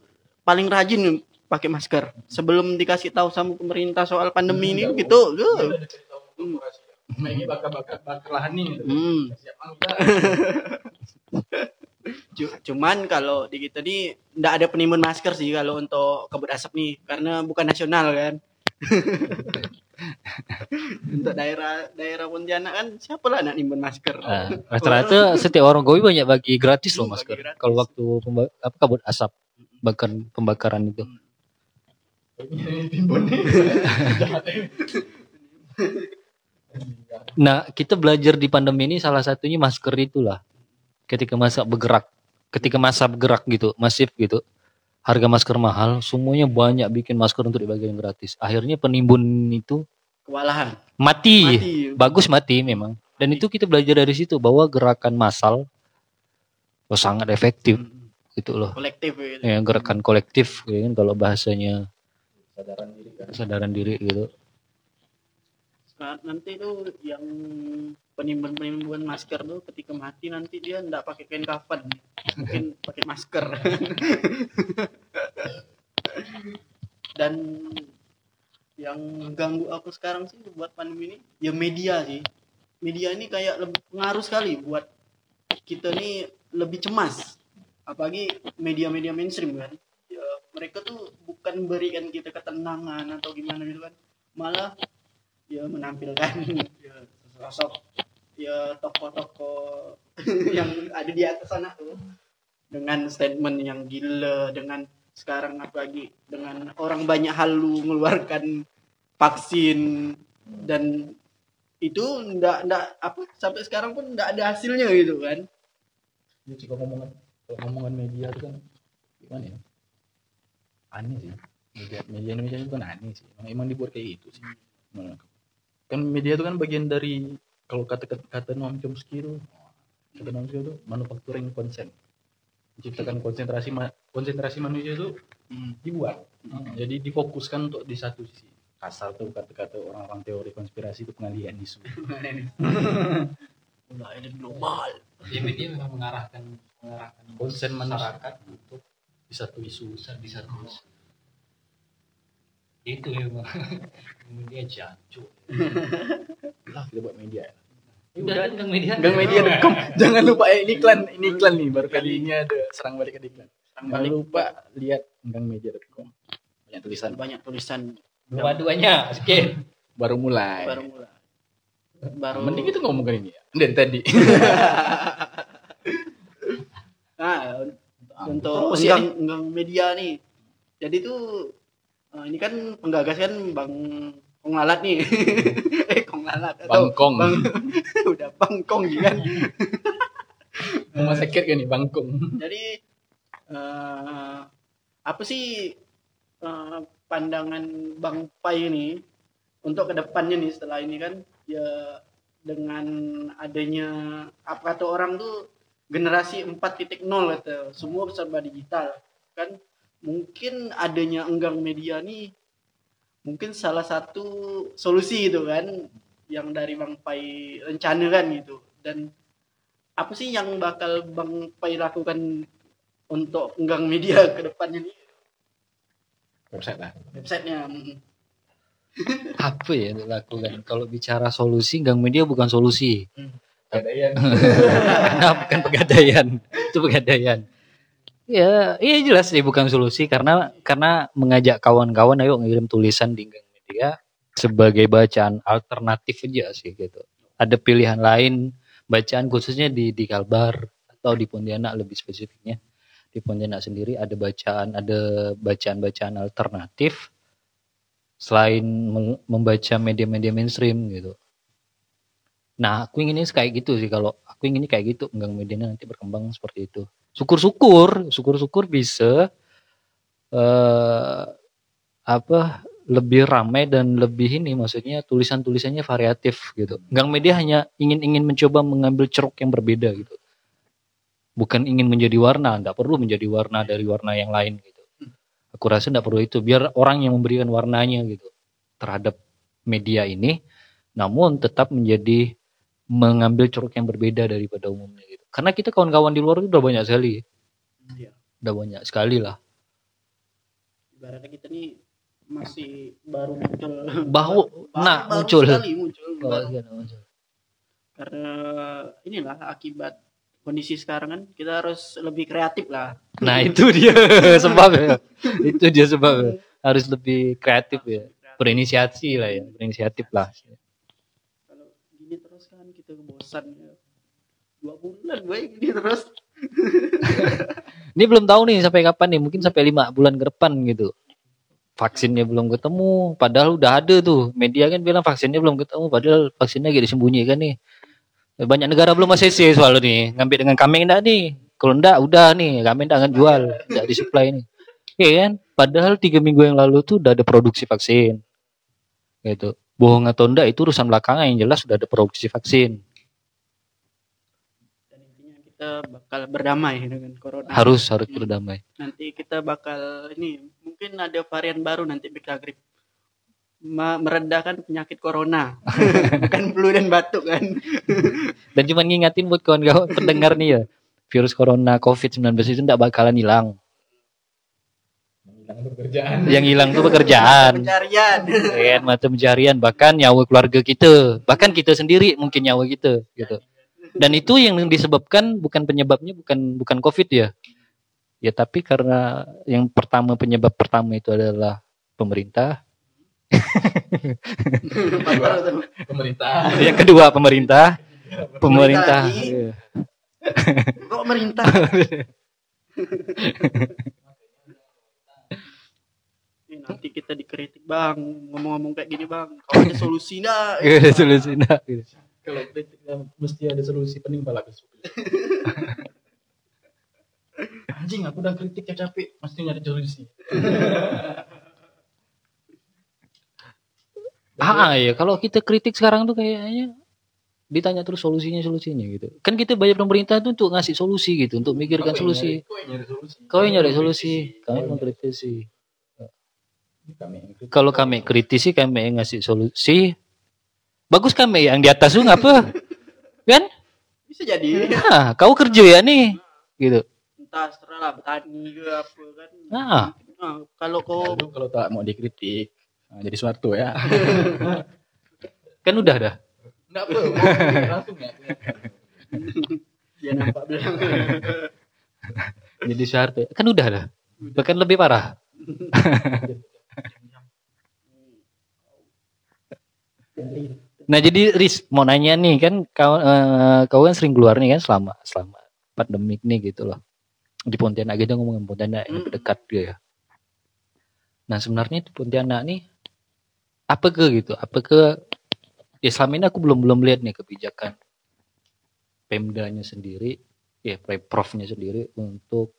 paling rajin pakai masker. Sebelum dikasih tahu sama pemerintah soal pandemi ini gitu. uh, Nah, ini bakar-bakar bakar lahan nih. Hmm. siap Cuman kalau di kita nih nggak ada penimbun masker sih kalau untuk kabut asap nih karena bukan nasional kan. untuk daerah daerah Pontianak kan siapa lah nak nimbun masker. Nah, rata-rata setiap orang Gowi banyak bagi gratis loh masker. gratis. Kalau waktu apa kabut asap bakar pembakaran itu. Nah, kita belajar di pandemi ini salah satunya masker itulah. Ketika masa bergerak, ketika masa bergerak gitu, masif gitu. Harga masker mahal, semuanya banyak bikin masker untuk dibagikan gratis. Akhirnya penimbun itu Kewalahan. mati. Mati. Bagus mati memang. Dan itu kita belajar dari situ bahwa gerakan massal oh, sangat efektif. gitu loh kolektif gitu. ya gerakan kolektif ya kan kalau bahasanya Sadaran diri kan. kesadaran diri gitu Nah, nanti tuh yang penimbun-penimbun masker tuh ketika mati nanti dia nggak pakai kain kafan. Mungkin pakai masker. Dan yang ganggu aku sekarang sih buat pandemi ini ya media sih. Media ini kayak lebih pengaruh sekali buat kita nih lebih cemas. Apalagi media-media mainstream kan. Ya, mereka tuh bukan berikan kita ketenangan atau gimana gitu kan. Malah ya menampilkan. Ya, sosok ya tokoh-tokoh yang ada di atas sana tuh dengan statement yang gila dengan sekarang apalagi dengan orang banyak halu mengeluarkan vaksin dan itu ndak ndak apa sampai sekarang pun ndak ada hasilnya gitu kan Ya jika ngomongan ngomongan media itu kan gimana ya? Aneh sih. Media, media Indonesia itu kan aneh sih. Emang, emang dibuat kayak gitu sih. Kan media itu kan bagian dari kalau kata kata, Noam Chomsky itu kata Noam Chomsky itu manufacturing consent. Menciptakan konsentrasi ma- konsentrasi manusia itu dibuat. Jadi difokuskan untuk di satu sisi. Kasar tuh kata-kata orang-orang teori konspirasi itu pengalihan isu. udah ada global ya media memang mengarahkan mengarahkan Konsen masyarakat untuk di satu isu. di satu itu memang media jancuk Lah kita buat media ya. Udah tentang media Gang media.com. Jangan lupa eh, ini iklan, ini iklan nih baru kali ini ada serang balik ke iklan. Jangan lupa lihat gangmedia.com. Banyak tulisan banyak tulisan dua-duanya skip baru mulai. baru mulai baru Mending kita ngomongin ini ya. Dari tadi. nah untuk ya gang, gang media nih jadi tuh eh, ini kan penggagas kan bang Kong Lalat nih. Eh Kong Lalat atau Bangkong. Bang, udah Bangkong gitu kan Rumah sakit kan nih Bangkong. jadi eh, apa sih eh, pandangan Bang Pai ini untuk ke depannya nih setelah ini kan? Ya dengan adanya apa kata orang tuh generasi 4.0 kata semua serba digital kan? Mungkin adanya enggang media nih mungkin salah satu solusi gitu kan yang dari Bang Pai rencanakan gitu. Dan apa sih yang bakal Bang Pai lakukan untuk enggang media ke depannya nih? Website lah. websitenya apa ya dilakukan kalau bicara solusi gang media bukan solusi. Pegadaian. nah, bukan pegadaian. Itu pegadaian ya iya jelas sih bukan solusi. Karena karena mengajak kawan-kawan ayo ngirim tulisan di gang media sebagai bacaan alternatif aja sih gitu. Ada pilihan lain bacaan khususnya di di Kalbar atau di Pontianak lebih spesifiknya. Di Pontianak sendiri ada bacaan ada bacaan-bacaan alternatif selain membaca media-media mainstream gitu. Nah, aku inginnya kayak gitu sih. Kalau aku inginnya kayak gitu, enggang medianya nanti berkembang seperti itu. Syukur-syukur, syukur-syukur bisa eh apa lebih ramai dan lebih ini maksudnya tulisan-tulisannya variatif gitu. Enggang media hanya ingin-ingin mencoba mengambil ceruk yang berbeda gitu. Bukan ingin menjadi warna, enggak perlu menjadi warna dari warna yang lain gitu. Aku rasa enggak perlu itu, biar orang yang memberikan warnanya gitu terhadap media ini namun tetap menjadi mengambil ceruk yang berbeda daripada umumnya gitu. Karena kita kawan-kawan di luar itu udah banyak sekali, Iya. udah banyak sekali lah. ibaratnya kita nih masih baru muncul Bahu, Baru- nah baru muncul. sekali muncul Oh, Baru- iya, muncul. karena inilah akibat kondisi sekarang kan kita harus lebih kreatif lah Nah itu dia sebabnya, itu dia sebabnya harus lebih kreatif ya, berinisiasi lah ya, berinisiatif lah. kalau gini terus kan kita bosan ya dua bulan gue gini terus Ini belum tahu nih sampai kapan nih, mungkin sampai lima bulan ke depan gitu. Vaksinnya belum ketemu, padahal udah ada tuh. Media kan bilang vaksinnya belum ketemu, padahal vaksinnya lagi disembunyikan nih. Banyak negara belum ACC soal nih, ngambil dengan kami enggak nih. Kalau enggak udah nih, kami enggak akan jual, enggak disuplai nih. Iya kan? Padahal tiga minggu yang lalu tuh udah ada produksi vaksin. Gitu. Bohong atau enggak itu urusan belakangan yang jelas sudah ada produksi vaksin. Kita bakal berdamai dengan corona. Harus harus berdamai. Nanti kita bakal ini mungkin ada varian baru nanti Bika Grip. Meredakan penyakit corona. Bukan flu dan batuk kan. Dan cuma ngingatin buat kawan-kawan pendengar nih ya. Virus corona COVID-19 itu tidak bakalan hilang. hilang pekerjaan Yang hilang tuh pekerjaan. Pencarian. kan mata pencarian bahkan nyawa keluarga kita bahkan kita sendiri mungkin nyawa kita gitu dan itu yang disebabkan bukan penyebabnya bukan bukan covid ya. Ya tapi karena yang pertama penyebab pertama itu adalah pemerintah. Pemerintah. Yang kedua pemerintah. Pemerintah. Kok pemerintah? Eh, nanti kita dikritik bang. Ngomong-ngomong kayak gini bang. Kalau ada solusi enggak Iya, ada solusi gitu. Kalau kritik mesti ada solusi pening pala ke anjing aku udah kritik ya capek. Mesti nyari solusi. Ah ya kalau kita kritik sekarang tuh kayaknya ditanya terus solusinya solusinya gitu. Kan kita bayar pemerintah tuh untuk ngasih solusi gitu. Untuk mikirkan Kau solusi. nyari- kau yang nyari solusi. Kau yang nyari solusi, kami mengkritisi. Kalau kami kritisi, kami yang ngasih solusi. Bagus kami yang di atas tuh ngapa? kan? bisa jadi Nah, kau kerja ya nih, gitu. entah setelah lah petani ke apa kan Nah, Nah, kalau kau Lalu kalau tak mau dikritik nah, jadi suatu ya kan udah dah. enggak apa langsung ya dia nampak bilang Jadi syarat kan udah dah. Bahkan lebih parah. Nah jadi Riz mau nanya nih kan kau eh, kau kan sering keluar nih kan selama selama pandemik nih gitu loh di Pontianak gitu ngomongin Pontianak yang Hmm. dekat gitu ya. Nah sebenarnya di Pontianak nih apa ke gitu apa ke ya selama ini aku belum belum lihat nih kebijakan Pemdanya sendiri ya Provnya sendiri untuk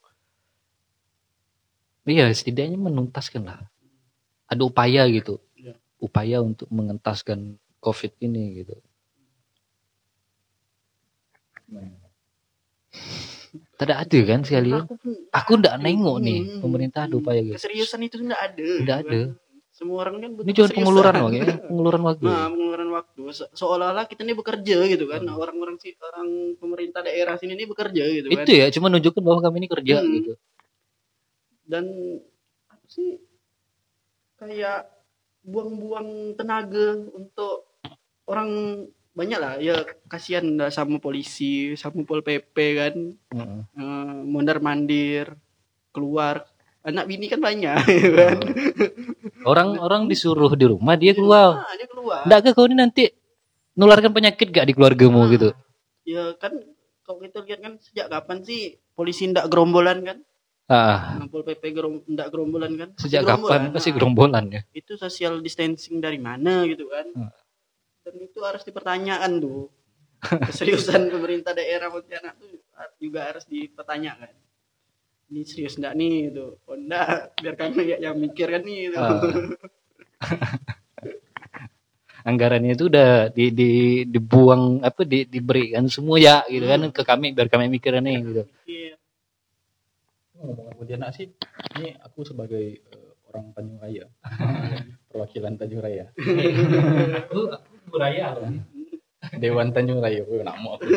iya setidaknya menuntaskan lah ada upaya gitu Iya. upaya untuk mengentaskan COVID ini gitu. Tidak ada kan sekalian. Aku pun- Aku ndak nengok nih Hmm. pemerintah ada upaya gitu. Keseriusan itu enggak ada. Nggak ada. Semua orang kan butuh Ini cuma penguluran loh ya, penguluran waktu. Nah, pengeluaran waktu Se- seolah-olah kita ini bekerja gitu kan. Orang-orang si orang pemerintah daerah sini ini bekerja gitu kan. itu ya, cuma nunjukin bahwa kami ini kerja Hmm. gitu. Dan apa sih kayak buang-buang tenaga untuk orang banyak lah ya kasihan lah sama polisi sama pol pp kan Heeh. Eh, mondar mandir keluar anak bini kan banyak ya kan Orang-orang disuruh di rumah dia keluar. Ah, dia keluar Ndak ke kau ini nanti nularkan penyakit gak di keluargamu Ah. gitu. ya kan kalau kita lihat kan sejak kapan sih polisi ndak gerombolan kan Ah, Nah, pol pp gerom, ndak gerombolan kan Pasti sejak kapan gerombolan. pasti Ah. gerombolan ya. itu social distancing dari mana gitu kan Hmm. Dan itu harus dipertanyakan tuh keseriusan pemerintah daerah Pontianak tuh juga harus dipertanyakan ini serius enggak nih gitu oh enggak biar kami ya- yang mikir kan nih gitu. Ah. Anggarannya itu udah di, di dibuang apa di, diberikan semua ya gitu kan ke kami biar kami mikirin nih gitu. Mikir. ngomong Pontianak sih ini aku sebagai eh, orang Tanjung Raya perwakilan Tanjung Raya Budaya Dewan Tanjung Raya gue nak mau aku.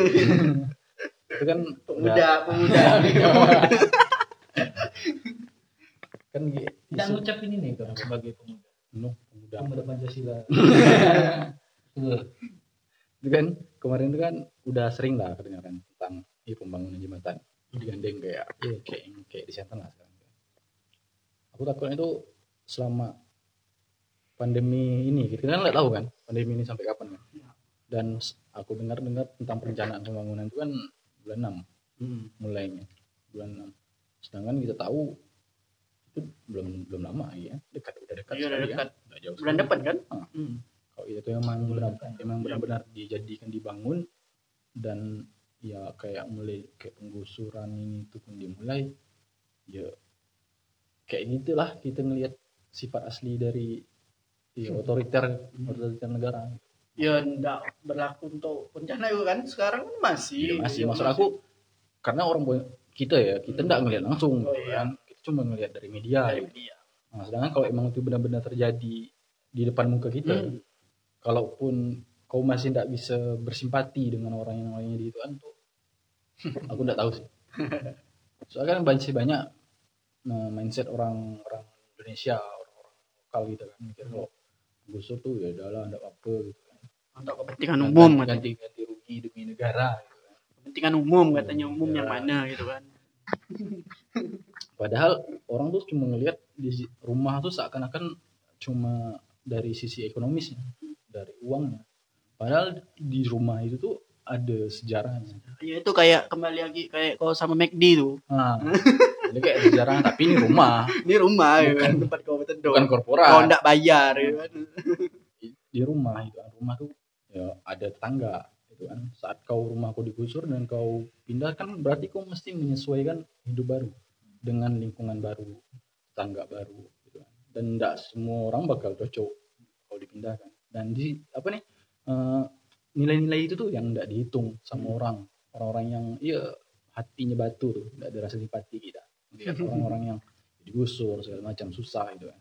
Itu kan pemuda pemuda. Kan gi- Tidak isu ngucapin ini kan sebagai pemuda. Nuh, pemuda. Pemuda Pancasila. itu kan kemarin itu kan udah sering lah kedengaran tentang ini pembangunan jembatan. Digandeng kayak ya, kayak kayak di lah sekarang. Aku takutnya itu selama pandemi ini kita kan nggak tahu kan? Pandemi ini sampai kapan kan? Dan s- aku dengar dengar tentang perencanaan pembangunan itu kan bulan 6 Hmm. mulainya bulan 6 sedangkan kita tahu itu belum belum lama ya dekat udah dekat Iya, udah dekat. kan udah jauh bulan sekali. depan kan? Ah. Hmm. kalau itu emang benar emang benar-benar dijadikan dibangun dan ya kayak mulai kayak penggusuran ini itu pun dimulai ya kayak gitulah kita ngelihat sifat asli dari ya, otoriter otoriter negara. Ya enggak berlaku untuk Pontianak itu kan sekarang kan masih. Iya, masih. Iya, maksud aku karena orang kita ya kita nggak ngelihat langsung Oh, iya. kan. Kita cuma ngelihat dari media. Dari media. Nah, sedangkan kalau emang itu benar-benar terjadi di depan muka kita Hmm. kalaupun kau masih tidak bisa bersimpati dengan orang yang lainnya di itu kan tuh aku tidak tahu sih. Soalnya kan banyak banyak nah, mindset orang orang Indonesia orang-orang lokal gitu kan mikir kalau gusur tuh ya udahlah tidak apa gitu kan Untuk kepentingan umum katanya. ganti ganti rugi demi negara gitu kan. Kepentingan umum katanya umum Ya. yang mana gitu kan. padahal orang tuh cuma ngelihat di rumah tuh seakan-akan cuma dari sisi ekonomisnya dari uangnya padahal di rumah itu tuh ada sejarahnya Ya itu kayak kembali lagi kayak kalau sama McD tuh. nah jadi kayak sejarah tapi ini rumah. Ini rumah ya. Bukan- kan tempat kau berteduh. bukan Kau korporat enggak bayar ya kan. di rumah itu rumah tuh ya ada tetangga itu kan. Saat kau rumah kau digusur dan kau pindah kan berarti kau mesti menyesuaikan hidup baru dengan lingkungan baru tetangga baru gitu kan. Dan tidak semua orang bakal cocok kalau dipindahkan. Dan di apa nih eh, nilai-nilai itu tuh yang tidak dihitung sama orang. Orang-orang yang iya hatinya batu tuh tidak ada rasa simpati kita lihat orang-orang yang digusur segala macam susah gitu kan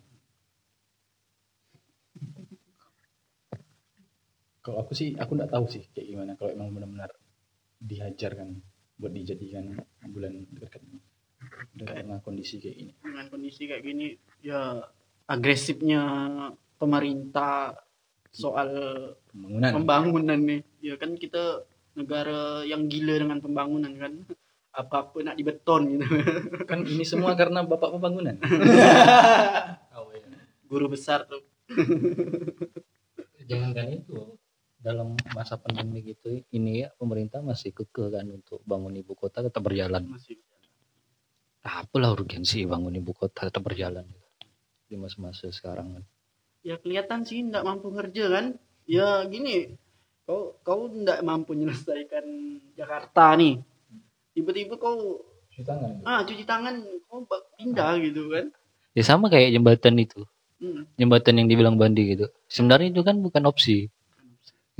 kalau aku sih aku nggak tahu sih kayak gimana kalau emang benar-benar dihajarkan buat dijadikan bulan dekat ini karena kondisi kayak gini Dengan kondisi kayak gini ya agresifnya pemerintah soal pembangunan pembangunan nih. Ya kan kita negara yang gila dengan pembangunan kan. Apa-apa nak dibeton gitu. kan ini semua karena bapak pembangunan Guru besar tuh. Jangankan itu dalam masa pandemi gitu ini ya pemerintah masih kekeh kan untuk bangun ibu kota tetap berjalan. Masih Apalah urgensi bangun ibu kota tetap berjalan gitu. di masa-masa sekarang kan. ya kelihatan sih ndak mampu kerja kan ya gini kau kau ndak mampu menyelesaikan Jakarta nih tiba-tiba kau cuci tangan ah cuci tangan kau pindah gitu kan Ya sama kayak jembatan itu. Hmm. Jembatan yang dibilang Bandi gitu. Sebenarnya itu kan bukan opsi.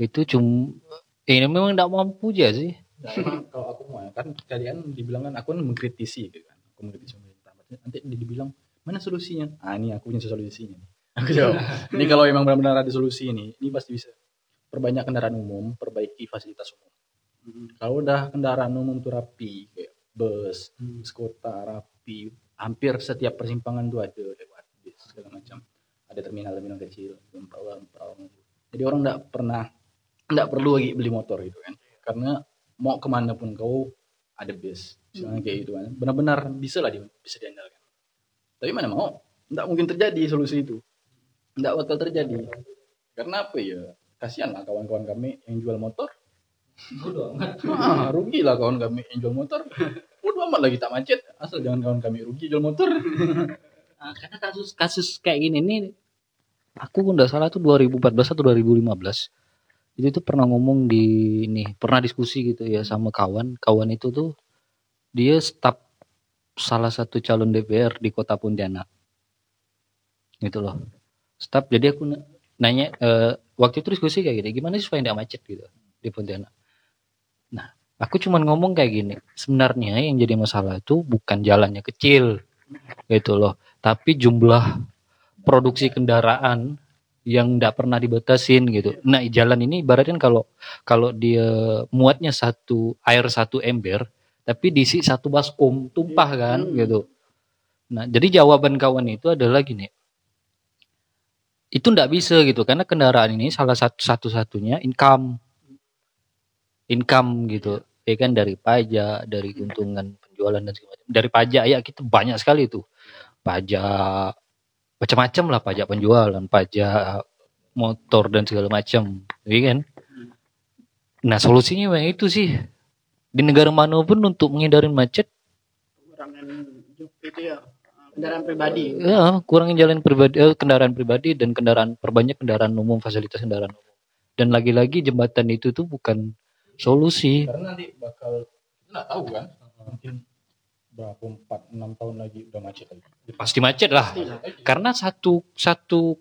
Itu cuma ini memang tidak mampu aja sih. Nah, emang kalau aku mau kan kalian dibilang kan aku kan mengkritisi gitu kan aku mengkritisi pemerintah nanti dia dibilang mana solusinya ah ini aku punya solusinya nih aku jawab ini kalau emang benar-benar ada solusi ini ini pasti bisa perbanyak kendaraan umum perbaiki fasilitas umum kalau udah kendaraan umum tuh rapi kayak bus bus kota rapi hampir setiap persimpangan tuh ada lewat bis segala macam. Ada terminal terminal kecil perawan jadi orang nggak pernah nggak perlu lagi beli motor gitu kan. Karena mau ke mana pun kau ada bis. Misalnya kayak gitu kan. Benar-benar bisa lah di, bisa diandalkan. Tapi mana mau nggak mungkin terjadi solusi itu. Nggak bakal terjadi. Karena apa ya? Kasihan lah kawan-kawan kami yang jual motor ah, rugi lah kawan kami yang jual motor. Udah amat lagi tak macet. Asal jangan kawan kami rugi jual motor. Nah, karena kasus kasus kayak gini nih aku nggak salah tuh 2014 atau 2015 itu tuh pernah ngomong di nih pernah diskusi gitu ya sama kawan. Kawan itu tuh dia staf salah satu calon DPR di kota Pontianak. Gitu loh. Staf jadi aku na- nanya eh, waktu itu diskusi kayak gini gimana sih supaya tidak macet gitu di Pontianak nah aku cuman ngomong kayak gini sebenarnya yang jadi masalah itu bukan jalannya kecil gitu loh tapi jumlah produksi kendaraan yang tidak pernah dibatasin gitu. Nah jalan ini ibaratnya kalau kalau dia muatnya satu air satu ember, tapi diisi satu baskom tumpah kan Hmm. gitu. Nah jadi jawaban kawan itu adalah gini, itu tidak bisa gitu karena kendaraan ini salah satu satu satunya income, income gitu, ya kan dari pajak, dari keuntungan penjualan dan segala macam. Dari pajak ya kita banyak sekali itu pajak macam-macam lah pajak penjualan pajak motor dan segala macam. Iya kan? Nah solusinya memang itu sih. Di negara mana pun untuk menghindari macet kurangan itu ya kendaraan pribadi. Ya kurangin jalan pribadi eh, kendaraan pribadi dan kendaraan perbanyak kendaraan umum fasilitas kendaraan umum. Dan lagi-lagi jembatan itu tuh bukan solusi. Karena nanti bakal kita nggak tahu kan. Mungkin berapa empat enam tahun lagi udah macet lagi. Pasti macet lah. Pastilah. karena satu satu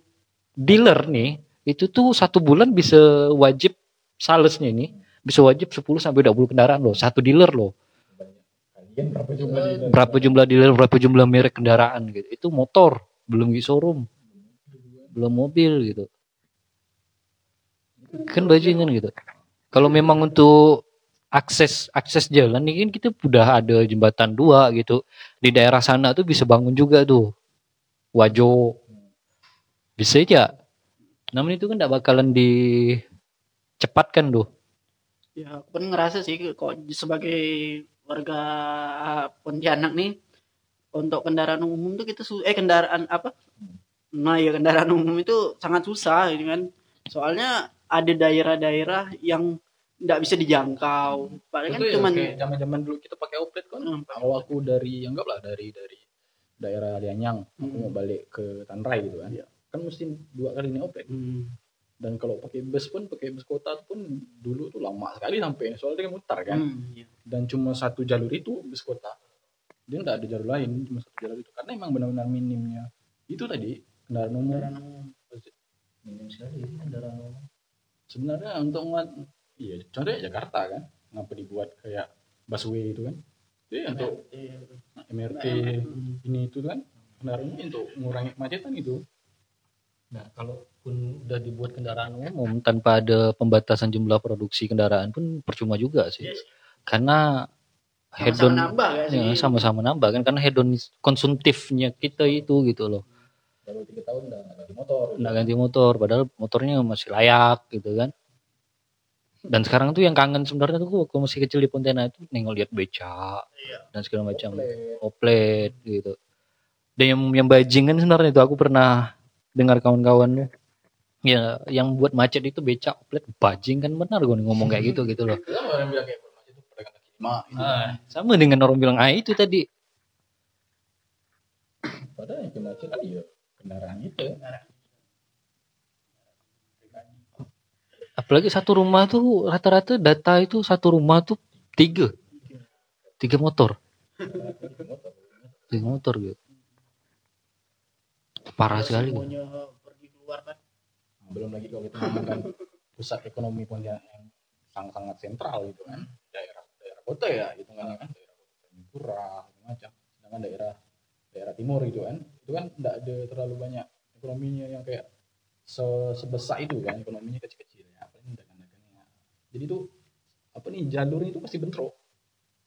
dealer nih itu tuh satu bulan bisa wajib salesnya ini bisa wajib 10 sampai 20 kendaraan loh satu dealer loh. Berapa jumlah dealer? berapa jumlah dealer berapa jumlah merek kendaraan gitu. Itu motor belum di showroom. Belum mobil gitu. Kan bajingan gitu kalau memang untuk akses akses jalan ini kan kita udah ada jembatan dua gitu. Di daerah sana tuh bisa bangun juga tuh. Wajo. Bisa aja. Namun itu kan tidak bakalan dicepatkan tuh. Ya, aku pun ngerasa sih kok sebagai warga Pontianak nih untuk kendaraan umum tuh kita eh kendaraan apa? Nah, ya kendaraan umum itu sangat susah gitu kan. Soalnya ada daerah-daerah yang nggak bisa dijangkau. Padahal kan ya, cuman zaman-zaman dulu kita pakai oplet kan. Hmm, Kalau aku dari anggaplah dari dari daerah Lianyang, aku mau balik ke Tanrai gitu kan. Kan mesti dua kali naik oplet. Hmm. Dan kalau pakai bus pun pakai bus kota pun dulu tuh lama sekali sampai soalnya dia mutar kan. Hmm, iya. Dan cuma satu jalur itu bus kota. Dia nggak ada jalur lain, cuma satu jalur itu. Karena emang benar-benar minimnya. Itu tadi kendaraan umum. Kendaraan umum. Minim sekali kendaraan umum. Sebenarnya untuk ngat, iya contohnya Jakarta kan, ngapa dibuat kayak busway itu kan? Jadi untuk MRT ini itu kan kendaraan umum untuk mengurangi kemacetan itu. Nah, kalaupun udah dibuat kendaraan umum tanpa ada pembatasan jumlah produksi kendaraan pun percuma juga sih. Karena Sama-sama hedon nambah gak sih? ya, sama-sama nambah kan karena hedon konsumtifnya kita itu gitu loh. Baru tiga tahun udah nggak ganti motor. Nggak ganti motor padahal motornya masih layak gitu kan. Dan sekarang tuh yang kangen sebenarnya tuh waktu masih kecil di Pontianak itu nengok lihat beca dan segala macam Oplet. oplet gitu. Dan yang yang bajingan sebenarnya itu aku pernah dengar kawan-kawannya ya yang buat macet itu becak oplet bajing kan benar gue ngomong kayak gitu gitu loh. Itu orang bilang kayak macet itu pedagang kaki lima. Itu. Ah, sama dengan orang bilang ah itu tadi Padahal yang kena macet ya kendaraan itu. apalagi satu rumah tuh rata-rata data itu satu rumah tuh tiga. Tiga motor. Tiga motor gitu. Parah sekali. Semuanya pergi keluar kan. Nah, belum lagi kalau kita ngomongkan pusat ekonomi Pontianak yang sangat-sangat sentral gitu kan. Daerah daerah kota ya gitu kan kan. Daerah kota Jayapura macam sedangkan daerah daerah timur gitu kan itu kan tidak ada terlalu banyak ekonominya yang kayak se sebesar itu kan ekonominya kecil-kecil ya paling dagang-dagangnya. Jadi tuh apa nih jalurnya itu pasti bentrok.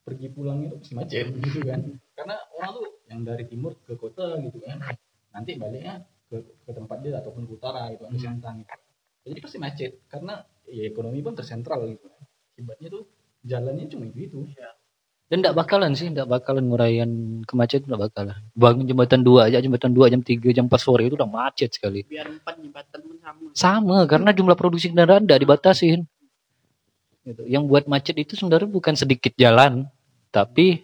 Pergi pulang itu pasti macet gitu kan. Karena orang tuh yang dari timur ke kota gitu kan nanti baliknya ke, ke tempat dia ataupun ke utara gitu kan ke Siantang gitu. jadi pasti macet karena ya ekonomi pun tersentral gitu kan. Akibatnya tuh jalannya cuma itu itu dan tidak bakalan sih tidak bakalan nguraian kemacetan tidak bakalan. Bangun jembatan dua aja jembatan dua jam 3 jam 4 sore itu udah macet sekali. Biar empat jembatan pun sama. sama karena jumlah produksi kendaraan tidak dibatasin. Gitu. yang buat macet itu sebenarnya bukan sedikit jalan tapi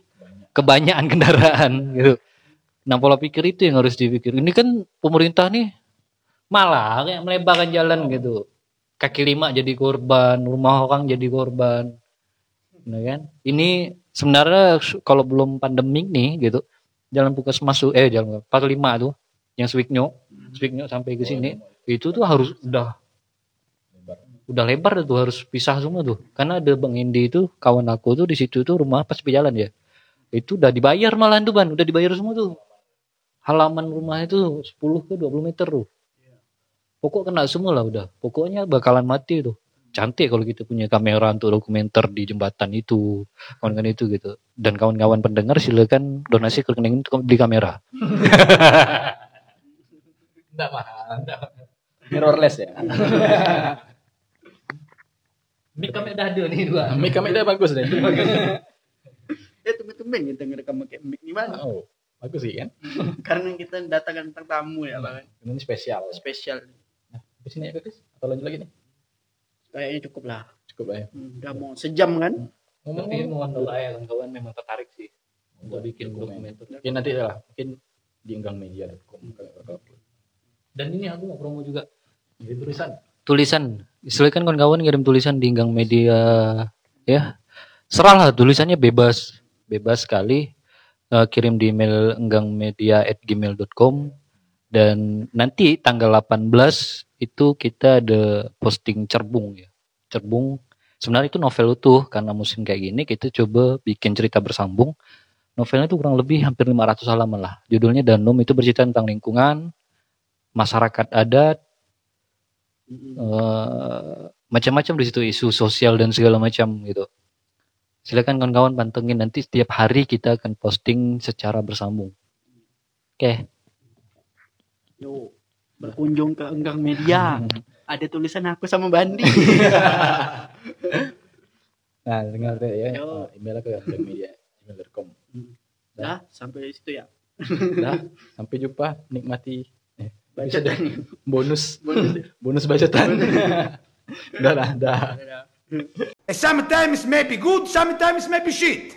kebanyakan kendaraan gitu. Nah pola pikir itu yang harus dipikir. Ini kan pemerintah nih malah kayak melebarkan jalan gitu. Kaki lima jadi korban rumah orang jadi korban. Nah kan? Ini sebenarnya kalau belum pandemik nih gitu jalan pukas masuk eh jalan 45 tuh yang Swiknyo Swiknyo sampai ke sini itu tuh harus udah udah lebar tuh harus pisah semua tuh. Karena ada bang Indi itu kawan aku tuh di situ tuh rumah pas jalan ya itu udah dibayar malahan tuh ban. Udah dibayar semua tuh. Halaman rumah itu 10 ke 20 meter tuh. Pokok kena semua lah udah. Pokoknya bakalan mati tuh cantik kalau kita punya kamera untuk dokumenter di jembatan itu kawan-kawan itu gitu. Dan kawan-kawan pendengar silakan donasi ke rekening untuk beli kamera. Enggak mahal mirrorless ya? Mik kami udah ada nih dua. mic kami dia bagus deh. Ya tumben-tumben kita ngerekam pakai mic gimana? oh bagus sih kan? Karena kita datangkan tentang tamu ya, Bang. ini spesial. Spesial. di sini ya Chris atau lanjut lagi nih Kayaknya cukup lah. cukup lah ya Hmm, Udah mau sejam kan? ngomong Tapi mohon doa ya kawan-kawan memang tertarik sih untuk bikin Dokumen. dokumenter. mungkin nanti lah mungkin di enggangmedia.com upload. Dan ini aku mau promo juga jadi tulisan tulisan. Silakan kawan-kawan ngirim tulisan di Gang Media ya. Serahlah tulisannya bebas, bebas sekali. Eh, kirim di email enggangmedia@gmail.com dan nanti tanggal 18 itu kita ada posting cerbung ya. Cerbung sebenarnya itu novel utuh karena musim kayak gini kita coba bikin cerita bersambung Novelnya itu kurang lebih hampir 500 halaman lah. Judulnya Danum itu bercerita tentang lingkungan, masyarakat adat, eh, macam-macam di situ isu sosial dan segala macam gitu. Silakan kawan-kawan pantengin nanti setiap hari kita akan posting secara bersambung. Oke. Yo, berkunjung ke Enggang Media. Ada tulisan aku sama Bandi. Nah, dengar deh ya. Yo. Eh, Email ke media gmail.com. Dah, sampai situ ya. Dah, sampai jumpa. Nikmati eh, Baca dan bonus bonus. bonus bacotan. dah, dah, dah. Sometimes maybe good, sometimes maybe shit.